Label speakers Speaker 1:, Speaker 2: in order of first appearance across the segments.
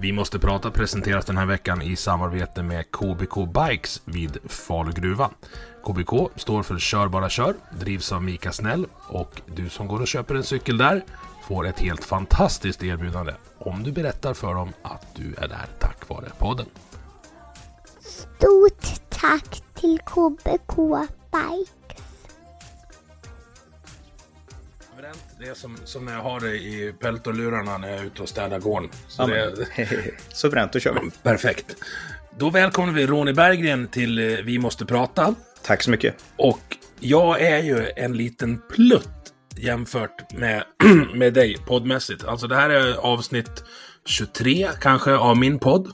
Speaker 1: Vi måste prata presenteras den här veckan i samarbete med KBK Bikes vid Falu gruva. KBK står för Kör bara kör, drivs av Mika Snäll och du som går och köper en cykel där får ett helt fantastiskt erbjudande om du berättar för dem att du är där tack vare podden.
Speaker 2: Stort tack till KBK Bikes.
Speaker 1: Det är som, som när jag har det i peltorlurarna när jag är ute och städar gården. Så
Speaker 3: Ja,
Speaker 1: det,
Speaker 3: Suveränt, då kör vi.
Speaker 1: perfekt. Då välkomnar vi Ronny Berggren till eh, Vi måste prata.
Speaker 3: Tack så mycket.
Speaker 1: Och jag är ju en liten plutt jämfört med, med dig poddmässigt. Alltså det här är avsnitt 23 kanske av min podd.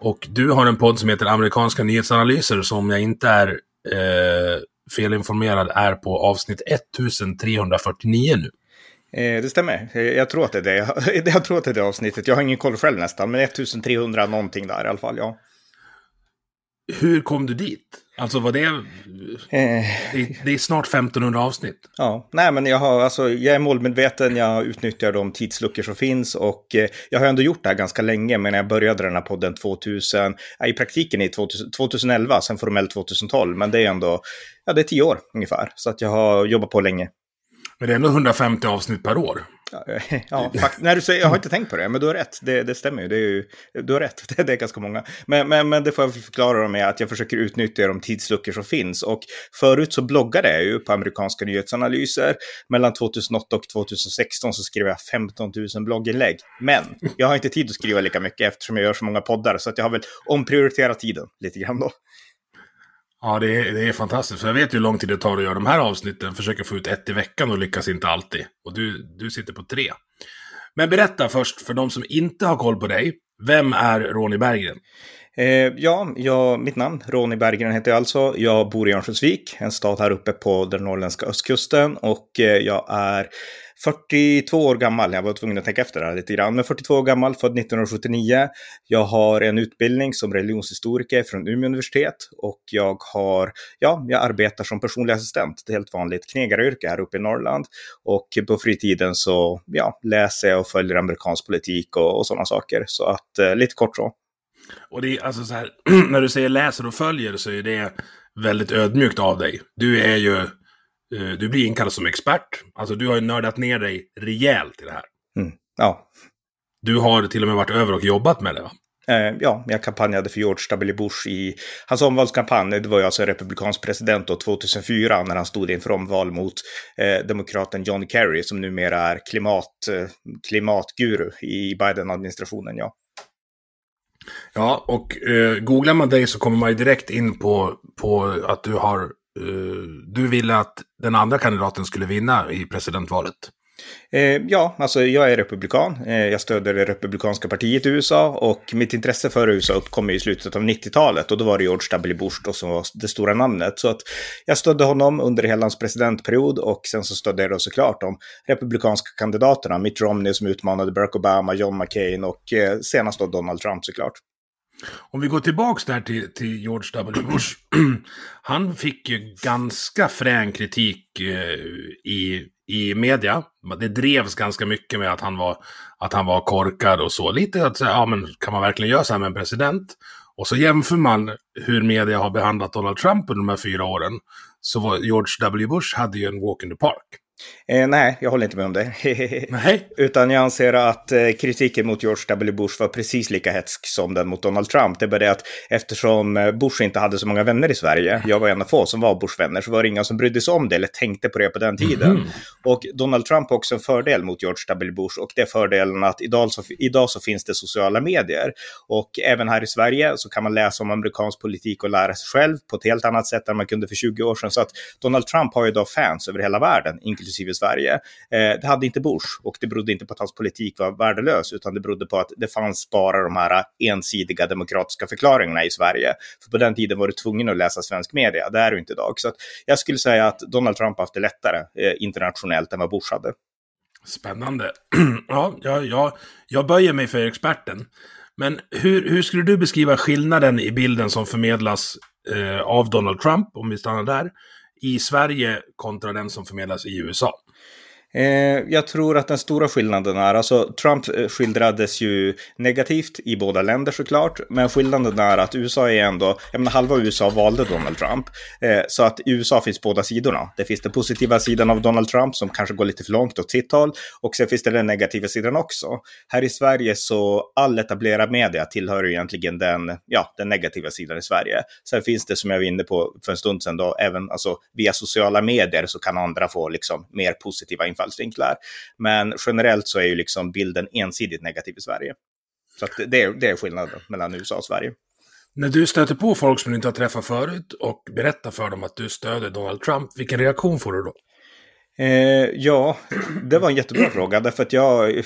Speaker 1: Och du har en podd som heter Amerikanska nyhetsanalyser som om jag inte är eh, felinformerad är på avsnitt 1349 nu.
Speaker 3: Eh, det stämmer. Jag tror att det är det. Jag tror att det är det avsnittet. Jag har ingen koll själv nästan, men 1300 någonting där i alla fall, ja.
Speaker 1: Hur kom du dit? Alltså var det...
Speaker 3: Eh,
Speaker 1: Det, det är snart 1500 avsnitt.
Speaker 3: ja, nej men jag har, alltså, jag är målmedveten, jag utnyttjar de tidsluckor som finns och eh, jag har ändå gjort det här ganska länge, men jag började den här podden 2000, ja, i praktiken i 2000, 2011, sen formellt 2012, men det är ändå, ja det är tio år ungefär, så att jag har jobbat på länge.
Speaker 1: Men det är ändå 150 avsnitt per år.
Speaker 3: Ja, eh, fakt- när du säger, jag har inte tänkt på det, men du har rätt. Det, det stämmer ju. Det är ju. Du har rätt, det, det är ganska många. Men, men, men det får jag förklara med att jag försöker utnyttja de tidsluckor som finns. Och förut så bloggade jag ju på amerikanska nyhetsanalyser. Mellan 2008 och 2016 så skrev jag 15 000 blogginlägg. Men jag har inte tid att skriva lika mycket eftersom jag gör så många poddar. Så att jag har väl omprioriterat tiden lite grann då.
Speaker 1: Ja, det är, det är fantastiskt. För jag vet ju hur lång tid det tar att göra de här avsnitten. Försöker få ut ett i veckan och lyckas inte alltid. Och du, du sitter på tre. Men berätta först för de som inte har koll på dig. Vem är Ronny Berggren?
Speaker 3: Eh, ja, jag, mitt namn, Ronny Berggren heter jag alltså. Jag bor i Örnsköldsvik, en stad här uppe på den norrländska östkusten. Och eh, jag är 42 år gammal. Jag var tvungen att tänka efter det här lite grann. Men 42 år gammal, född 1979. Jag har en utbildning som religionshistoriker från Umeå universitet. Och jag har, ja, jag arbetar som personlig assistent. Det är helt vanligt knegaryrke här uppe i Norrland. Och på fritiden så, ja, läser jag och följer amerikansk politik och, och sådana saker. Så att, eh, lite kort så.
Speaker 1: Och det är alltså så här, när du säger läser och följer så är det väldigt ödmjukt av dig. Du är ju, du blir inkallad som expert. Alltså du har ju nördat ner dig rejält i det här.
Speaker 3: Mm. Ja,
Speaker 1: Du har till och med varit över och jobbat med det va?
Speaker 3: Eh, ja, jag kampanjade för George W. Bush i hans omvalskampanj. Det var ju alltså republikansk president då 2004 när han stod inför omval mot eh, demokraten John Kerry som numera är klimat, eh, klimatguru i Biden-administrationen. Ja.
Speaker 1: Ja, och eh, googlar man dig så kommer man ju direkt in på, på att du har... Eh, du ville att den andra kandidaten skulle vinna i presidentvalet.
Speaker 3: Eh, ja, alltså jag är republikan. Eh, jag stöder det republikanska partiet i USA och mitt intresse för USA uppkom i slutet av 90-talet och då var det George W. Bush då som var det stora namnet. Så att jag stödde honom under hela hans presidentperiod och sen så stödde jag då såklart de republikanska kandidaterna, Mitt Romney som utmanade Barack Obama, John McCain och eh, senast då Donald Trump såklart.
Speaker 1: Om vi går tillbaks där till, till George W. Bush. Han fick ju ganska frän kritik eh, i, i media. Det drevs ganska mycket med att han var, att han var korkad och så. Lite att säga, ja men kan man verkligen göra så här med en president? Och så jämför man hur media har behandlat Donald Trump under de här fyra åren. Så var George W. Bush hade ju en walk in the park.
Speaker 3: Eh, nej, jag håller inte med om det.
Speaker 1: Nej.
Speaker 3: Utan jag anser att eh, kritiken mot George W. Bush var precis lika hetsk som den mot Donald Trump. Det är bara det att eftersom eh, Bush inte hade så många vänner i Sverige, jag var en av få som var Bush-vänner, så var det ingen som brydde sig om det eller tänkte på det på den tiden.
Speaker 1: Mhm.
Speaker 3: Och Donald Trump har också en fördel mot George W. Bush och det är fördelen att idag så, idag så finns det sociala medier. Och även här i Sverige så kan man läsa om amerikansk politik och lära sig själv på ett helt annat sätt än man kunde för 20 år sedan. Så att Donald Trump har idag fans över hela världen, inklusive inklusive Sverige. Eh, det hade inte Bush och det berodde inte på att hans politik var värdelös, utan det berodde på att det fanns bara de här ensidiga demokratiska förklaringarna i Sverige. För på den tiden var du tvungen att läsa svensk media, det är du inte idag. Så att jag skulle säga att Donald Trump har haft det lättare eh, internationellt än vad Bush hade.
Speaker 1: Spännande. ja, jag, jag, jag böjer mig för experten. Men hur, hur skulle du beskriva skillnaden i bilden som förmedlas eh, av Donald Trump, om vi stannar där, i Sverige kontra den som förmedlas i USA?
Speaker 3: Eh, jag tror att den stora skillnaden är, alltså Trump eh, skildrades ju negativt i båda länder såklart, men skillnaden är att USA är ändå, jag menar halva USA valde Donald Trump, eh, så att i USA finns båda sidorna. Det finns den positiva sidan av Donald Trump som kanske går lite för långt åt sitt håll, och sen finns det den negativa sidan också. Här i Sverige så all etablerad media tillhör egentligen den, ja, den negativa sidan i Sverige. Sen finns det som jag var inne på för en stund sedan då, även alltså via sociala medier så kan andra få liksom mer positiva infallsvinklar. Men generellt så är ju liksom bilden ensidigt negativ i Sverige. Så att det, är, det är skillnaden mellan USA och Sverige.
Speaker 1: När du stöter på folk som du inte har träffat förut och berättar för dem att du stöder Donald Trump, vilken reaktion får du då?
Speaker 3: Eh, ja, det var en jättebra fråga. Därför att jag,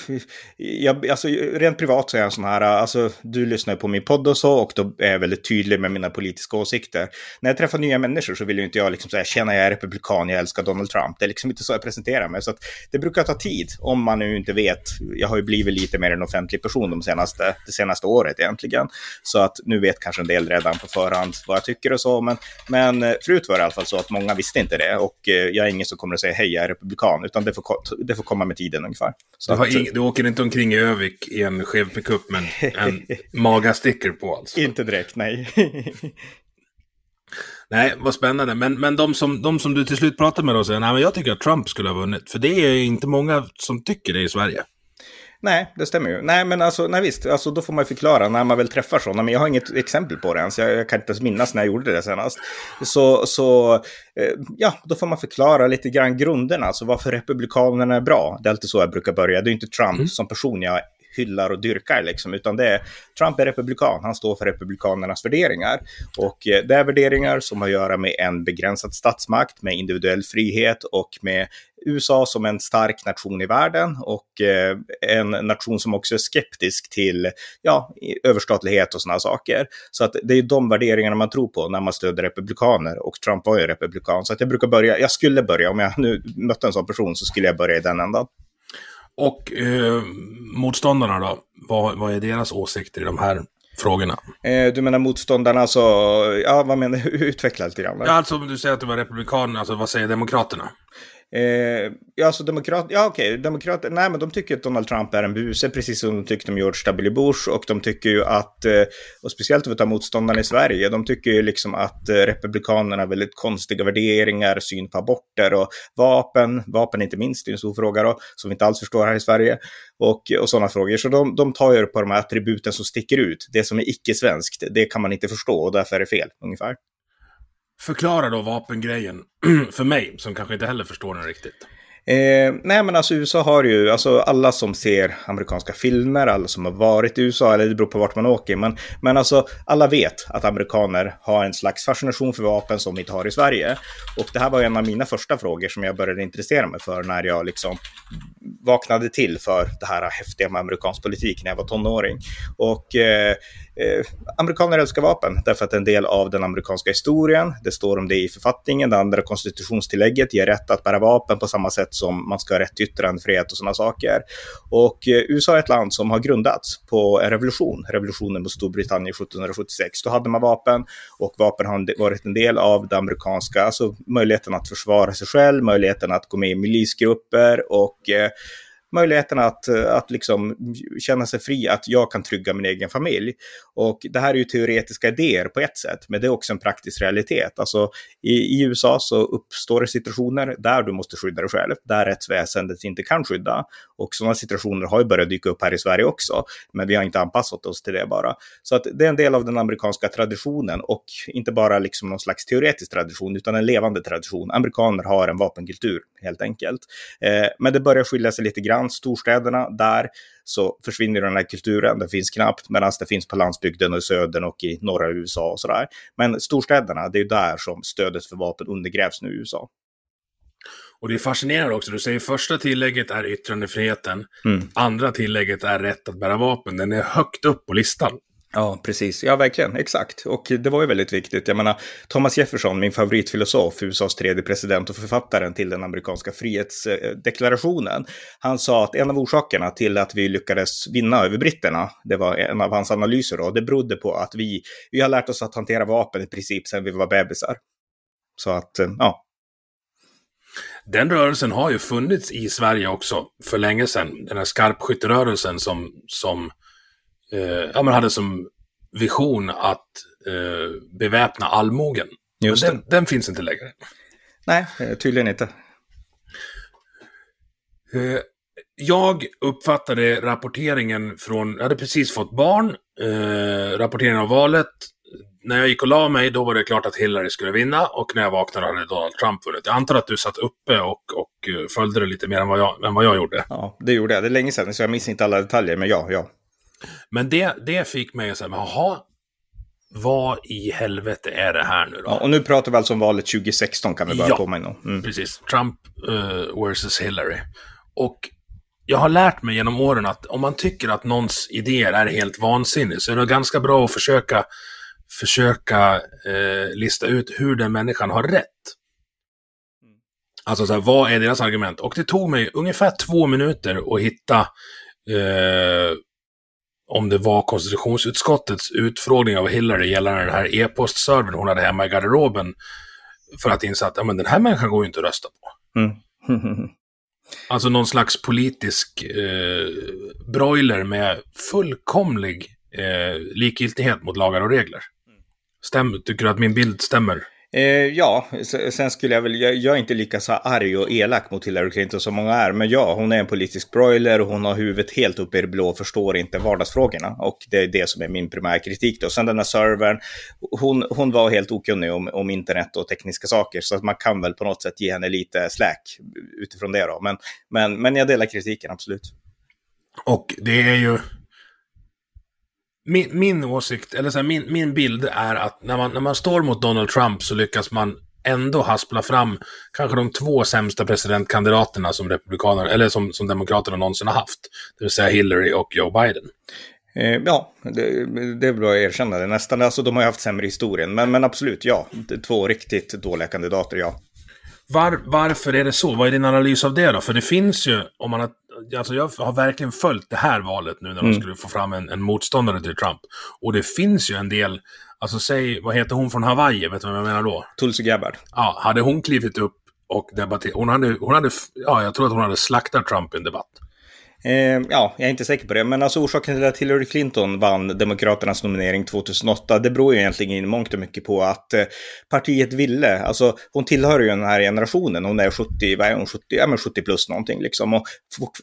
Speaker 3: jag, alltså rent privat så är jag en sån här, alltså du lyssnar på min podd och så och då är jag väldigt tydlig med mina politiska åsikter. När jag träffar nya människor så vill ju inte jag liksom säga, tjena jag är republikan, jag älskar Donald Trump. Det är liksom inte så jag presenterar mig. Så att det brukar ta tid om man nu inte vet. Jag har ju blivit lite mer en offentlig person de senaste, det senaste året egentligen. Så att nu vet kanske en del redan på förhand vad jag tycker och så. Men, men eh, förut var det i alla fall så att många visste inte det och eh, jag är ingen som kommer att säga hej, jag är republikan, utan det får, det får komma med tiden ungefär. Så
Speaker 1: Du,
Speaker 3: att,
Speaker 1: du åker inte omkring i Övik i en skev pickup med en magasticker på alltså?
Speaker 3: Inte direkt, nej.
Speaker 1: Nej, vad spännande. Men, men de, som, de som du till slut pratar med då säger, nej men jag tycker att Trump skulle ha vunnit. För det är inte många som tycker det i Sverige.
Speaker 3: Nej, det stämmer ju. Nej, men alltså, nej visst, alltså, då får man ju förklara när man väl träffar sådana. Men jag har inget exempel på det ens. Jag, jag kan inte ens minnas när jag gjorde det senast. Så, så eh, ja, då får man förklara lite grann grunderna, alltså varför republikanerna är bra. Det är alltid så jag brukar börja. Det är inte Trump som person jag hyllar och dyrkar, liksom, utan det är Trump är republikan, han står för republikanernas värderingar. Och eh, det är värderingar som har att göra med en begränsad statsmakt, med individuell frihet och med USA som en stark nation i världen och eh, en nation som också är skeptisk till ja, överstatlighet och sådana saker. Så att det är de värderingarna man tror på när man stöder republikaner och Trump var ju republikan. Så att jag brukar börja, jag skulle börja, om jag nu mötte en sån person så skulle jag börja i den ändan.
Speaker 1: Och eh, motståndarna då? Vad, vad är deras åsikter i de här frågorna?
Speaker 3: Eh, du menar motståndarna, så, ja vad menar du? Utveckla lite grann.
Speaker 1: Ja, alltså om du säger att du var republikan, alltså vad säger demokraterna?
Speaker 3: Eh, ja, alltså demokrat, ja okej, demokrater, nej men de tycker att Donald Trump är en buse, precis som de tyckte om George W. Bush. Och de tycker ju att, eh, och speciellt om vi tar motståndarna i Sverige, de tycker ju liksom att eh, republikanerna har väldigt konstiga värderingar, syn på aborter och vapen, vapen inte minst, det är en stor fråga då, som vi inte alls förstår här i Sverige. Och, och sådana frågor. Så de, de tar ju på de här attributen som sticker ut. Det som är icke-svenskt, det kan man inte förstå och därför är det fel, ungefär.
Speaker 1: Förklara då vapengrejen för mig, som kanske inte heller förstår den riktigt.
Speaker 3: Eh, nej men alltså USA har ju, alltså alla som ser amerikanska filmer, alla som har varit i USA, eller det beror på vart man åker, men, men alltså alla vet att amerikaner har en slags fascination för vapen som vi inte har i Sverige. Och det här var en av mina första frågor som jag började intressera mig för när jag liksom vaknade till för det här häftiga med amerikansk politik när jag var tonåring. Och eh, eh, amerikaner älskar vapen därför att det är en del av den amerikanska historien. Det står om det i författningen. Det andra konstitutionstillägget ger rätt att bära vapen på samma sätt som man ska ha rätt till yttrandefrihet och sådana saker. Och eh, USA är ett land som har grundats på en revolution, revolutionen mot Storbritannien 1776. Då hade man vapen och vapen har varit en del av det amerikanska, alltså möjligheten att försvara sig själv, möjligheten att gå med i milisgrupper och eh, möjligheten att, eh, att liksom känna sig fri, att jag kan trygga min egen familj. Och det här är ju teoretiska idéer på ett sätt, men det är också en praktisk realitet. Alltså i, i USA så uppstår det situationer där du måste skydda dig själv, där rättsväsendet inte kan skydda. Och sådana situationer har ju börjat dyka upp här i Sverige också, men vi har inte anpassat oss till det bara. Så att det är en del av den amerikanska traditionen och inte bara liksom någon slags teoretisk tradition, utan en levande tradition. Amerikaner har en vapenkultur helt enkelt. Eh, men det börjar skilja sig lite grann. Storstäderna, där så försvinner den här kulturen. Den finns knappt, medan det finns på landsbygden och i södern och i norra USA och sådär. Men storstäderna, det är ju där som stödet för vapen undergrävs nu i USA.
Speaker 1: Och det är fascinerande också, du säger första tillägget är yttrandefriheten, mm. andra tillägget är rätt att bära vapen. Den är högt upp på listan.
Speaker 3: Ja, precis. Ja, verkligen. Exakt. Och det var ju väldigt viktigt. Jag menar, Thomas Jefferson, min favoritfilosof, USAs tredje president och författaren till den amerikanska frihetsdeklarationen, han sa att en av orsakerna till att vi lyckades vinna över britterna, det var en av hans analyser då, det berodde på att vi, vi har lärt oss att hantera vapen i princip sedan vi var bebisar. Så att, eh, ja.
Speaker 1: Den rörelsen har ju funnits i Sverige också för länge sedan. Den här skarpskytterörelsen som, som eh, ja, man hade som vision att eh, beväpna allmogen. Just den, den, finns inte längre.
Speaker 3: Nej, eh, tydligen inte.
Speaker 1: Eh, jag uppfattade rapporteringen från, jag hade precis fått barn, eh, rapporteringen av valet. När jag gick och la mig, då var det klart att Hillary skulle vinna och när jag vaknade hade Donald Trump vunnit. Jag antar att du satt uppe och, och eh, följde det lite mer än vad, jag, än vad jag gjorde.
Speaker 3: Ja, det gjorde jag. Det är länge sedan, så jag minns inte alla detaljer, men ja, ja.
Speaker 1: Men det, det fick mig att säga, jaha, vad i helvete är det här nu då?
Speaker 3: Ja, och nu pratar vi alltså om valet 2016 kan vi börja ja, påminna om.
Speaker 1: Mm. precis. Trump uh, versus Hillary. Och jag har lärt mig genom åren att om man tycker att någons idéer är helt vansinnig så är det ganska bra att försöka, försöka uh, lista ut hur den människan har rätt. Alltså, så här, vad är deras argument? Och det tog mig ungefär två minuter att hitta uh, om det var konstitutionsutskottets utfrågning av Hillary gällande den här e-postservern hon hade hemma i garderoben för att inse att ja, men den här människan går ju inte att rösta på. Mm. alltså någon slags politisk eh, broiler med fullkomlig eh, likgiltighet mot lagar och regler. Stämmer, tycker du att min bild stämmer?
Speaker 3: Eh, ja, sen skulle jag väl, jag, jag, är inte lika så arg och elak mot Hillary Clinton som många är, men ja, hon är en politisk broiler och hon har huvudet helt uppe i det blå och förstår inte vardagsfrågorna. Och det är det som är min primärkritik då. Sen den här servern, hon, hon var helt okunnig om, om internet och tekniska saker, så att man kan väl på något sätt ge henne lite släk utifrån det då. Men, men, men jag delar kritiken, absolut.
Speaker 1: Och det är ju min, min åsikt, eller så här, min, min bild är att när man, när man står mot Donald Trump så lyckas man ändå haspla fram kanske de två sämsta presidentkandidaterna som republikaner, eller som, som demokraterna någonsin har haft. Det vill säga Hillary och Joe Biden.
Speaker 3: Eh, ja, det, det är bra att erkänna det nästan. Alltså de har ju haft sämre historien, men, men absolut, ja. Två riktigt dåliga kandidater, ja.
Speaker 1: Var, varför är det så? Vad är din analys av det då? För det finns ju, om man har alltså jag har verkligen följt det här valet nu när de mm. skulle få fram en, en, motståndare till Trump. Och det finns ju en del, alltså säg, vad heter hon från Hawaii, vet du vad jag menar då?
Speaker 3: Tulsi Gabbard.
Speaker 1: Ja, hade hon klivit upp och debatterat, hon hade, hon hade, ja, jag tror att hon hade slaktat Trump i en debatt.
Speaker 3: Ehm, ja, jag är inte säker på det, men alltså orsaken till att Hillary Clinton vann Demokraternas nominering 2008, det beror ju egentligen i mångt och mycket på att eh, partiet ville, alltså hon tillhör ju den här generationen, hon är 70, vad är hon, 70, ja men 70 plus någonting liksom. Och fort,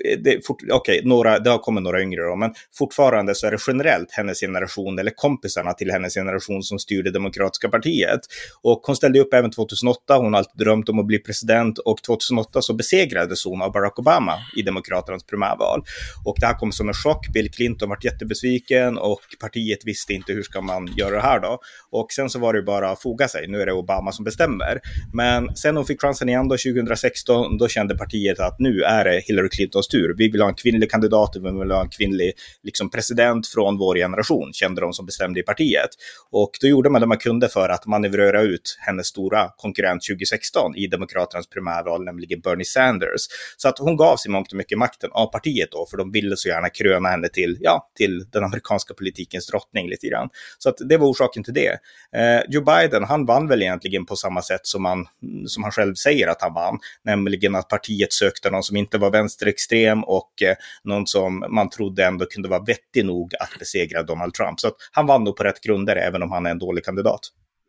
Speaker 3: fort, okej, några, det har kommit några yngre då, men fortfarande så är det generellt hennes generation, eller kompisarna till hennes generation som styr det Demokratiska partiet. Och hon ställde upp även 2008, hon har alltid drömt om att bli president, och 2008 så besegrades hon av Barack Obama i Demokraternas primärval val. Och det här kom som en chock. Bill Clinton var jättebesviken och partiet visste inte hur ska man göra det här då. Och sen så var det bara att foga sig. Nu är det Obama som bestämmer. Men sen hon fick chansen igen då 2016, då kände partiet att nu är det Hillary Clintons tur. Vi vill ha en kvinnlig kandidat, vi vill ha en kvinnlig liksom, president från vår generation, kände de som bestämde i partiet. Och då gjorde man det man kunde för att manövrera ut hennes stora konkurrent 2016 i Demokraternas primärval, nämligen Bernie Sanders. Så att hon gav sig mångt och mycket makten av partiet partiet då, för de ville så gärna kröna henne till, ja, till den amerikanska politikens drottning lite grann. Så att det var orsaken till det. Eh, Joe Biden, han vann väl egentligen på samma sätt som han, som han själv säger att han vann, nämligen att partiet sökte någon som inte var vänsterextrem och eh, någon som man trodde ändå kunde vara vettig nog att besegra Donald Trump. Så att han vann nog på rätt grunder, även om han är en dålig kandidat.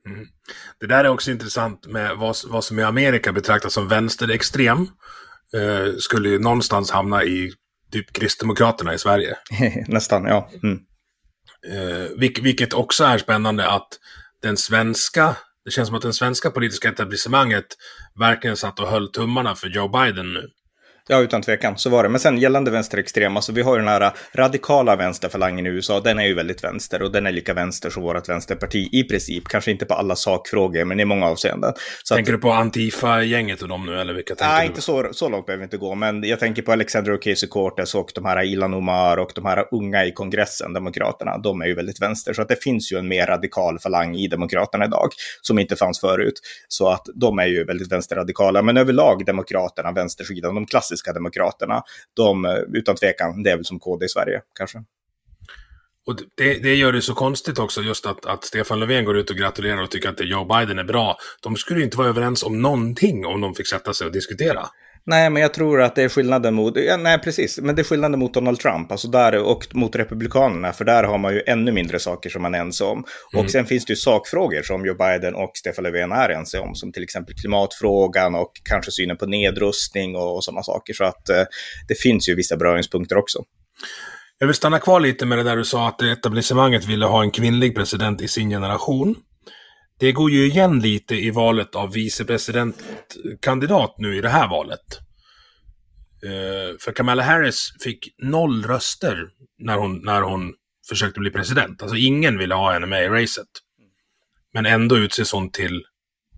Speaker 1: Mm. Det där är också intressant med vad, vad som i Amerika betraktas som vänsterextrem. Eh, skulle ju någonstans hamna i typ Kristdemokraterna i Sverige.
Speaker 3: Nästan, ja. Mm.
Speaker 1: Eh, vilket också är spännande att den svenska, det känns som att den svenska politiska etablissemanget verkligen satt och höll tummarna för Joe Biden nu.
Speaker 3: Ja, utan tvekan, så var det. Men sen gällande vänsterextrem, alltså vi har ju den här radikala vänsterfalangen i USA, den är ju väldigt vänster och den är lika vänster som vårt vänsterparti i princip. Kanske inte på alla sakfrågor, men i många avseenden.
Speaker 1: Så tänker att, du på Antifa-gänget och dem nu, eller vilka tänker
Speaker 3: nej,
Speaker 1: du?
Speaker 3: inte så, så långt behöver vi inte gå, men jag tänker på Alexander Ocasio-Cortez och de här Ilan Omar och de här unga i kongressen, Demokraterna, de är ju väldigt vänster. Så att det finns ju en mer radikal falang i Demokraterna idag, som inte fanns förut. Så att de är ju väldigt vänsterradikala, men överlag Demokraterna, vänstersidan, de klassiska klassiska demokraterna, de eh, utan tvekan, det är väl som KD i Sverige kanske.
Speaker 1: Och det, det gör det så konstigt också, just att, att Stefan Löfven går ut och gratulerar och tycker att Joe Biden är bra. De skulle ju inte vara överens om någonting om de fick sätta sig och diskutera.
Speaker 3: Nej, men jag tror att det är skillnaden mot, ja, nej precis, men det är skillnaden mot Donald Trump, alltså där och mot Republikanerna, för där har man ju ännu mindre saker som man är ense om. Mm. Och sen finns det ju sakfrågor som Joe Biden och Stefan Löfven är ense om, som till exempel klimatfrågan och kanske synen på nedrustning och, och sådana saker. Så att eh, det finns ju vissa beröringspunkter också.
Speaker 1: Jag vill stanna kvar lite med det där du sa att etablissemanget ville ha en kvinnlig president i sin generation. Det går ju igen lite i valet av vicepresidentkandidat nu i det här valet. Eh, för Kamala Harris fick noll röster när hon, när hon försökte bli president. Alltså ingen ville ha henne med i racet. Men ändå utses hon till,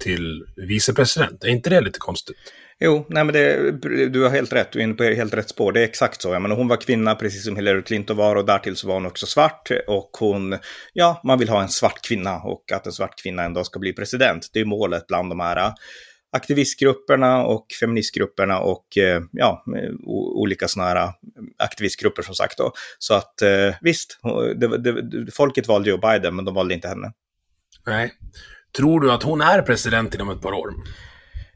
Speaker 1: till vicepresident. Är inte det lite konstigt?
Speaker 3: Jo, nej men det, du har helt rätt, du är inne på helt rätt spår. Det är exakt så. Jag menar, hon var kvinna precis som Hillary Clinton var och därtill så var hon också svart. Och hon, ja, man vill ha en svart kvinna och att en svart kvinna en dag ska bli president. Det är målet bland de här aktivistgrupperna och feministgrupperna och eh, ja, olika sådana här aktivistgrupper som sagt då. Så att eh, visst, det, det, folket valde Joe Biden men de valde inte henne.
Speaker 1: Nej. Tror du att hon är president inom ett par år?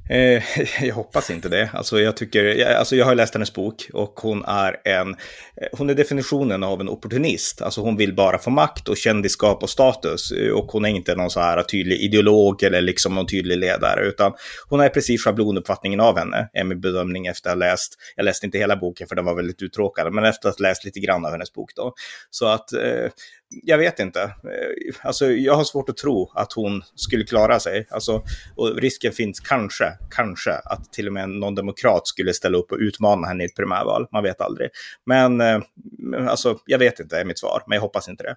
Speaker 3: Eh, jag hoppas inte det. Alltså jag, tycker, alltså jag har läst hennes bok och hon är, en, eh, hon är definitionen av en opportunist. Alltså hon vill bara få makt och kändisskap och status. Eh, och hon är inte någon så här tydlig ideolog eller liksom någon tydlig ledare. Utan hon är precis schablonuppfattningen av henne, är min bedömning efter att ha läst. Jag läste inte hela boken för den var väldigt uttråkad, men efter att ha läst lite grann av hennes bok då. Så att eh, jag vet inte. Eh, alltså, jag har svårt att tro att hon skulle klara sig. Alltså, och risken finns kanske, kanske att till och med någon demokrat skulle ställa upp och utmana henne i ett primärval. Man vet aldrig. Men eh, alltså, jag vet inte är mitt svar, men jag hoppas inte det.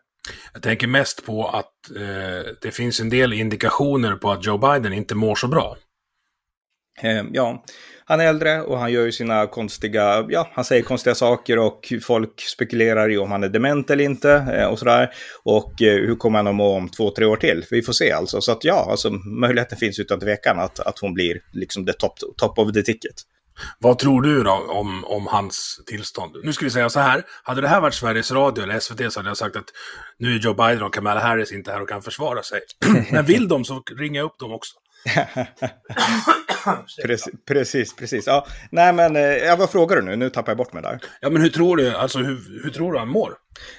Speaker 1: Jag tänker mest på att eh, det finns en del indikationer på att Joe Biden inte mår så bra.
Speaker 3: Eh, ja, han är äldre och han gör ju sina konstiga, ja, han säger konstiga saker och folk spekulerar i om han är dement eller inte eh, och sådär. Och eh, hur kommer han att må om två, tre år till? Vi får se alltså. Så att ja, alltså möjligheten finns utan tvekan att, att hon blir liksom the top, top of the ticket.
Speaker 1: Vad tror du då om, om hans tillstånd? Nu ska vi säga så här, hade det här varit Sveriges Radio eller SVT så hade jag sagt att nu är Joe Biden och Kamala Harris inte här och kan försvara sig. Men vill de så ringa upp dem också.
Speaker 3: precis, precis, precis. Ja, nej men, eh, ja, vad frågar du nu? Nu tappar jag bort mig där.
Speaker 1: Ja, men hur tror du, alltså hur, hur tror du han mår?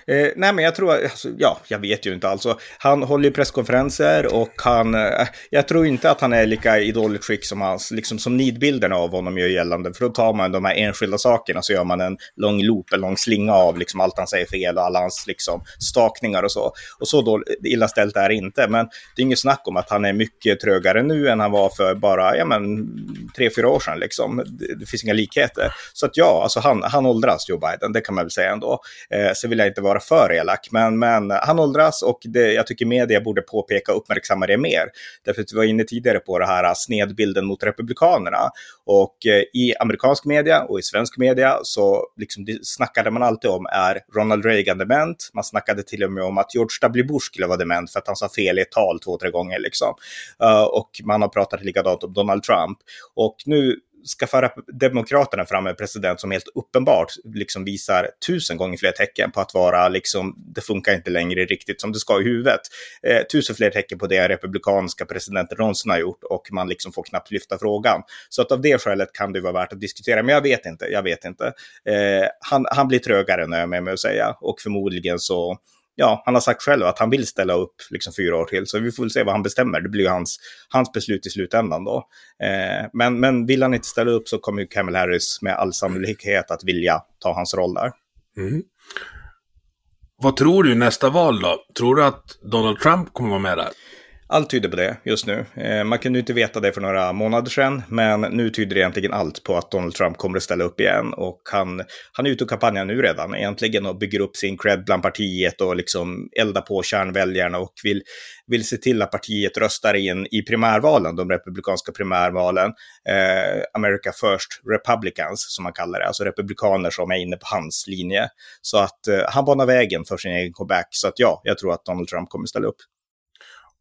Speaker 3: Eh, nej, men jag tror, alltså, ja, jag vet ju inte alltså. Han håller ju presskonferenser och han, eh, jag tror inte att han är lika i dåligt skick som hans, liksom som nidbilderna av honom gör gällande. För då tar man de här enskilda sakerna så gör man en lång loop, en lång slinga av liksom allt han säger fel och alla hans liksom stakningar och så. Och så då, illa ställt är det inte, men det är inget snack om att han är mycket trögare nu än han var för bara, ja men, tre, fyra år sedan liksom. Det, det finns inga likheter. Så att ja, alltså han, han åldras, Joe Biden, det kan man väl säga ändå. Eh, så vill jag inte vara för elak, men, men han åldras och det, jag tycker media borde påpeka och uppmärksamma det mer. Därför att vi var inne tidigare på det här äh, snedbilden mot republikanerna. Och äh, i amerikansk media och i svensk media så liksom, det snackade man alltid om är Ronald Reagan dement. Man snackade till och med om att George W. Bush skulle vara dement för att han sa fel i ett tal två, tre gånger. Liksom. Äh, och man har pratat likadant om Donald Trump. Och nu ska föra Demokraterna fram en president som helt uppenbart liksom visar tusen gånger fler tecken på att vara liksom, det funkar inte längre riktigt som det ska i huvudet. Eh, tusen fler tecken på det republikanska presidenten någonsin har gjort och man liksom får knappt lyfta frågan. Så att av det skälet kan det vara värt att diskutera, men jag vet inte, jag vet inte. Eh, han, han blir trögare, när jag med mig att säga, och förmodligen så ja, han har sagt själv att han vill ställa upp liksom fyra år till, så vi får väl se vad han bestämmer. Det blir ju hans, hans beslut i slutändan då. Eh, men, men vill han inte ställa upp så kommer ju Kamel Harris med all sannolikhet att vilja ta hans roll där. Mm.
Speaker 1: Vad tror du nästa val då? Tror du att Donald Trump kommer vara med där?
Speaker 3: Allt tyder på det just nu. Eh, man kunde inte veta det för några månader sedan, men nu tyder egentligen allt på att Donald Trump kommer att ställa upp igen. Och han, han är ute och kampanjar nu redan egentligen och bygger upp sin cred bland partiet och liksom eldar på kärnväljarna och vill, vill se till att partiet röstar in i primärvalen, de republikanska primärvalen, eh, America First Republicans som man kallar det, alltså republikaner som är inne på hans linje. Så att eh, han banar vägen för sin egen comeback. Så att ja, jag tror att Donald Trump kommer ställa upp.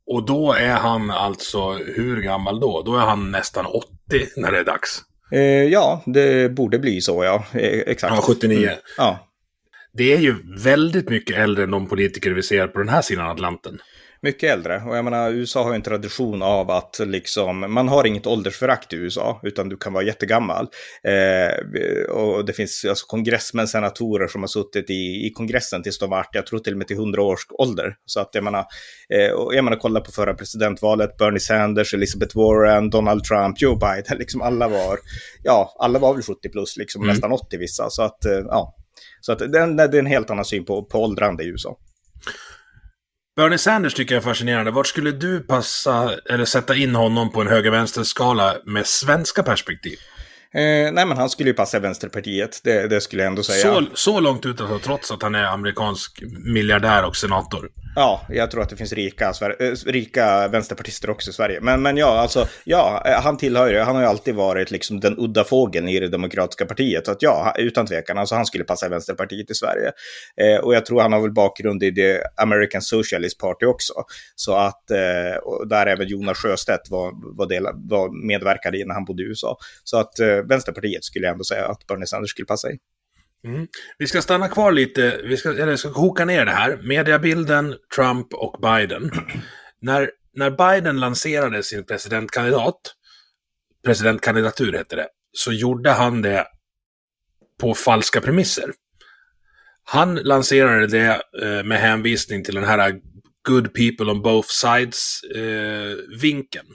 Speaker 1: Och då är han alltså hur gammal då? Då är han nästan 80 när det är dags.
Speaker 3: Eh, ja, det borde bli så ja. Eh, exakt.
Speaker 1: Ja, 79. Mm.
Speaker 3: Ja.
Speaker 1: Det är ju väldigt mycket äldre än de politiker vi ser på den här sidan Atlanten
Speaker 3: mycket äldre. Och jag menar, USA har ju en tradition av att liksom, man har inget åldersförakt i USA, utan du kan vara jättegammal. Eh, och det finns alltså kongressmän, senatorer som har suttit i, i kongressen tills de varit, jag tror till och med till 100 års ålder. Så att jag menar, eh, och jag menar, kolla på förra presidentvalet, Bernie Sanders, Elizabeth Warren, Donald Trump, Joe Biden, liksom alla var, ja, alla var väl 70 plus, liksom mm. nästan 80 vissa. Så att, eh, ja. Så att det, det är en helt annan syn på, på åldrande i USA.
Speaker 1: Bernie Sanders tycker jag är fascinerande. Vart skulle du passa, eller sätta in honom på en höger-vänster-skala med svenska perspektiv?
Speaker 3: Eh, nej, men han skulle ju passa Vänsterpartiet, det, det skulle jag ändå säga.
Speaker 1: Så, så långt ut alltså, trots att han är amerikansk miljardär och senator?
Speaker 3: Ja, jag tror att det finns rika, äh, rika vänsterpartister också i Sverige. Men, men ja, alltså, ja, eh, han tillhör ju, han har ju alltid varit liksom den udda fågeln i det demokratiska partiet. Så att ja, utan tvekan, alltså han skulle passa Vänsterpartiet i Sverige. Eh, och jag tror han har väl bakgrund i det American Socialist Party också. Så att, eh, där även Jonas Sjöstedt var, var, del, var medverkade i när han bodde i USA. Så att eh, Vänsterpartiet skulle jag ändå säga att Bernie Sanders skulle passa i.
Speaker 1: Mm. Vi ska stanna kvar lite, vi ska, eller ska koka ner det här. Mediabilden, Trump och Biden. när, när Biden lanserade sin presidentkandidat, presidentkandidatur hette det, så gjorde han det på falska premisser. Han lanserade det eh, med hänvisning till den här good people on both sides-vinkeln. Eh,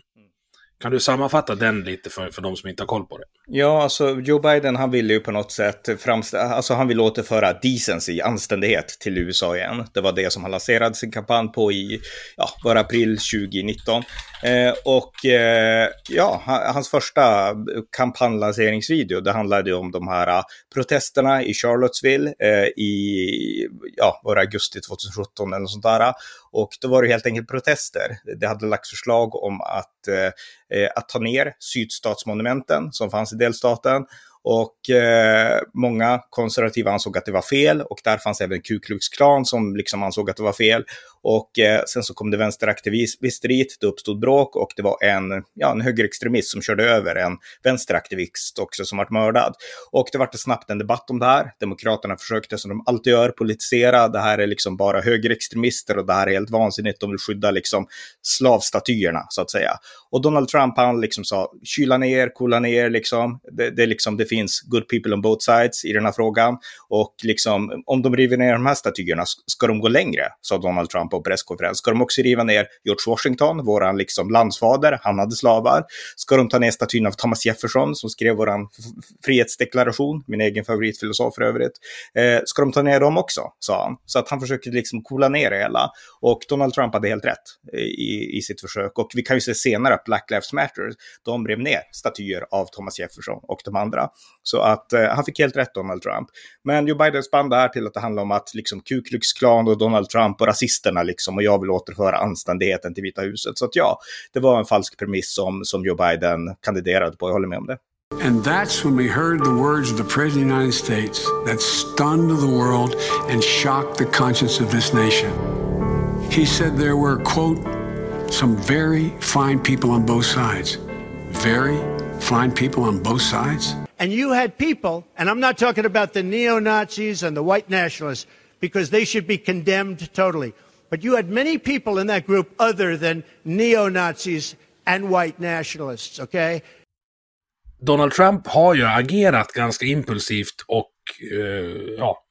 Speaker 1: kan du sammanfatta den lite för, för de som inte har koll på det?
Speaker 3: Ja, alltså Joe Biden han ville ju på något sätt framställa, alltså han vill återföra decency, anständighet till USA igen. Det var det som han lanserade sin kampanj på i, ja, var april 2019. Eh, och eh, ja, hans första kampanjlanseringsvideo, det handlade ju om de här eh, protesterna i Charlottesville eh, i, ja, var augusti 2017 eller något sånt där. Och då var det helt enkelt protester. Det hade lagts förslag om att, eh, eh att ta ner sydstatsmonumenten som fanns delstaten och eh, många konservativa ansåg att det var fel och där fanns även Ku Klux Klan som liksom ansåg att det var fel. Och eh, sen så kom det vänsteraktivister dit, det uppstod bråk och det var en, ja, en högerextremist som körde över en vänsteraktivist också som vart mördad. Och det vart snabbt en debatt om det här. Demokraterna försökte som de alltid gör politisera. Det här är liksom bara högerextremister och det här är helt vansinnigt. De vill skydda liksom slavstatyerna så att säga. Och Donald Trump han liksom sa kyla ner, coola ner liksom. Det, det, liksom, det finns finns good people on both sides i den här frågan. Och liksom om de river ner de här statyerna ska de gå längre, sa Donald Trump på presskonferens. Ska de också riva ner George Washington, våran liksom landsfader, han hade slavar. Ska de ta ner statyn av Thomas Jefferson som skrev våran frihetsdeklaration, min egen favoritfilosof för övrigt. Eh, ska de ta ner dem också, sa han. Så att han försökte liksom coola ner det hela. Och Donald Trump hade helt rätt i, i sitt försök. Och vi kan ju se senare att Black Lives Matter, de rev ner statyer av Thomas Jefferson och de andra. Så att eh, han fick helt rätt, Donald Trump. Men Joe Biden spann det här till att det handlar om att liksom Ku Klux Klan och Donald Trump och rasisterna liksom, och jag vill återföra anständigheten till Vita huset. Så att ja, det var en falsk premiss som, som Joe Biden kandiderade på, jag håller med om det. And that's when we heard the words of the President of the United States that stunned the world and shocked the conscience of this nation. He said there were, quote, some very fine people on both sides. Very
Speaker 4: fine people on both sides.
Speaker 5: And you had people, and I'm not talking about the neo Nazis and the white nationalists, because they should be condemned totally. But you had many people in that group other than neo Nazis and white nationalists, okay?
Speaker 1: Donald Trump har ju agerat ganska impulsivt och eh, ja,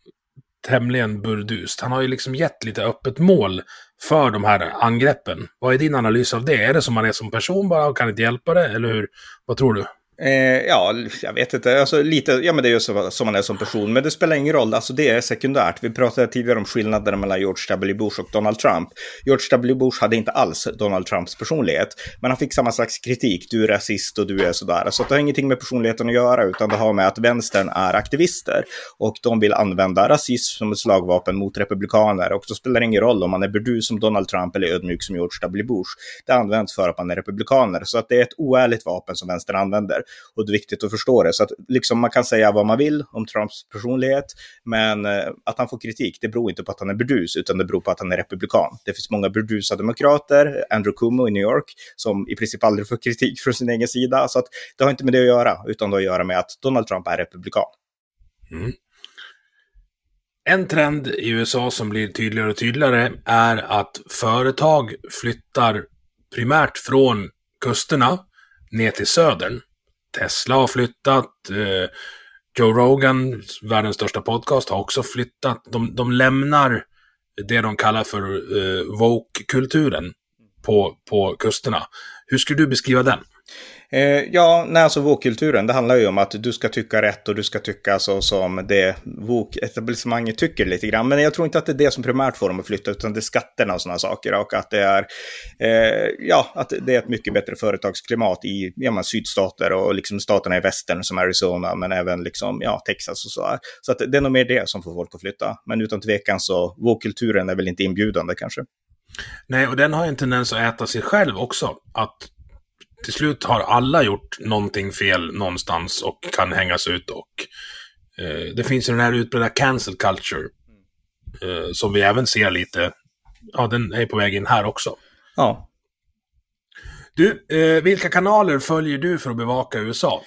Speaker 1: tämligen burdust. Han har ju liksom gett lite öppet mål för de här angreppen. Vad är din analys av det? Är det som man är som person bara och kan inte hjälpa det, eller hur? Vad tror du?
Speaker 3: Eh, ja, jag vet inte. Alltså, lite, ja, men det är ju så som man är som person. Men det spelar ingen roll. Alltså, det är sekundärt. Vi pratade tidigare om skillnaden mellan George W. Bush och Donald Trump. George W. Bush hade inte alls Donald Trumps personlighet. Men han fick samma slags kritik. Du är rasist och du är sådär. Så det har ingenting med personligheten att göra. Utan det har med att vänstern är aktivister. Och de vill använda rasism som ett slagvapen mot republikaner. Och då spelar det ingen roll om man är burdus som Donald Trump eller ödmjuk som George W. Bush. Det används för att man är republikaner. Så att det är ett oärligt vapen som vänstern använder och det är viktigt att förstå det. Så att liksom man kan säga vad man vill om Trumps personlighet, men eh, att han får kritik, det beror inte på att han är burdus, utan det beror på att han är republikan. Det finns många burdusa demokrater, Andrew Cuomo i New York, som i princip aldrig får kritik från sin egen sida. Så att det har inte med det att göra, utan det har att göra med att Donald Trump är republikan.
Speaker 1: Mm. En trend i USA som blir tydligare och tydligare är att företag flyttar primärt från kusterna ner till södern. Tesla har flyttat. Eh, Joe Rogan, världens största podcast, har också flyttat. De, de lämnar det de kallar för eh, woke-kulturen på, på kusterna. Hur skulle du beskriva den?
Speaker 3: Eh, ja, nej, alltså vågkulturen, det handlar ju om att du ska tycka rätt och du ska tycka så som det vågetablissemanget tycker lite grann. Men jag tror inte att det är det som primärt får dem att flytta, utan det är skatterna och sådana saker. Och att det är, eh, ja, att det är ett mycket bättre företagsklimat i ja, man, sydstater och liksom staterna i västern som Arizona, men även liksom, ja, Texas och så. Här. Så att det är nog mer det som får folk att flytta. Men utan tvekan så, vågkulturen är väl inte inbjudande kanske.
Speaker 1: Nej, och den har en tendens att äta sig själv också. Att till slut har alla gjort någonting fel någonstans och kan hängas ut. Och eh, Det finns ju den här utbredda cancel culture. Eh, som vi även ser lite. Ja, den är på väg in här också.
Speaker 3: Ja.
Speaker 1: Du, eh, vilka kanaler följer du för att bevaka USA?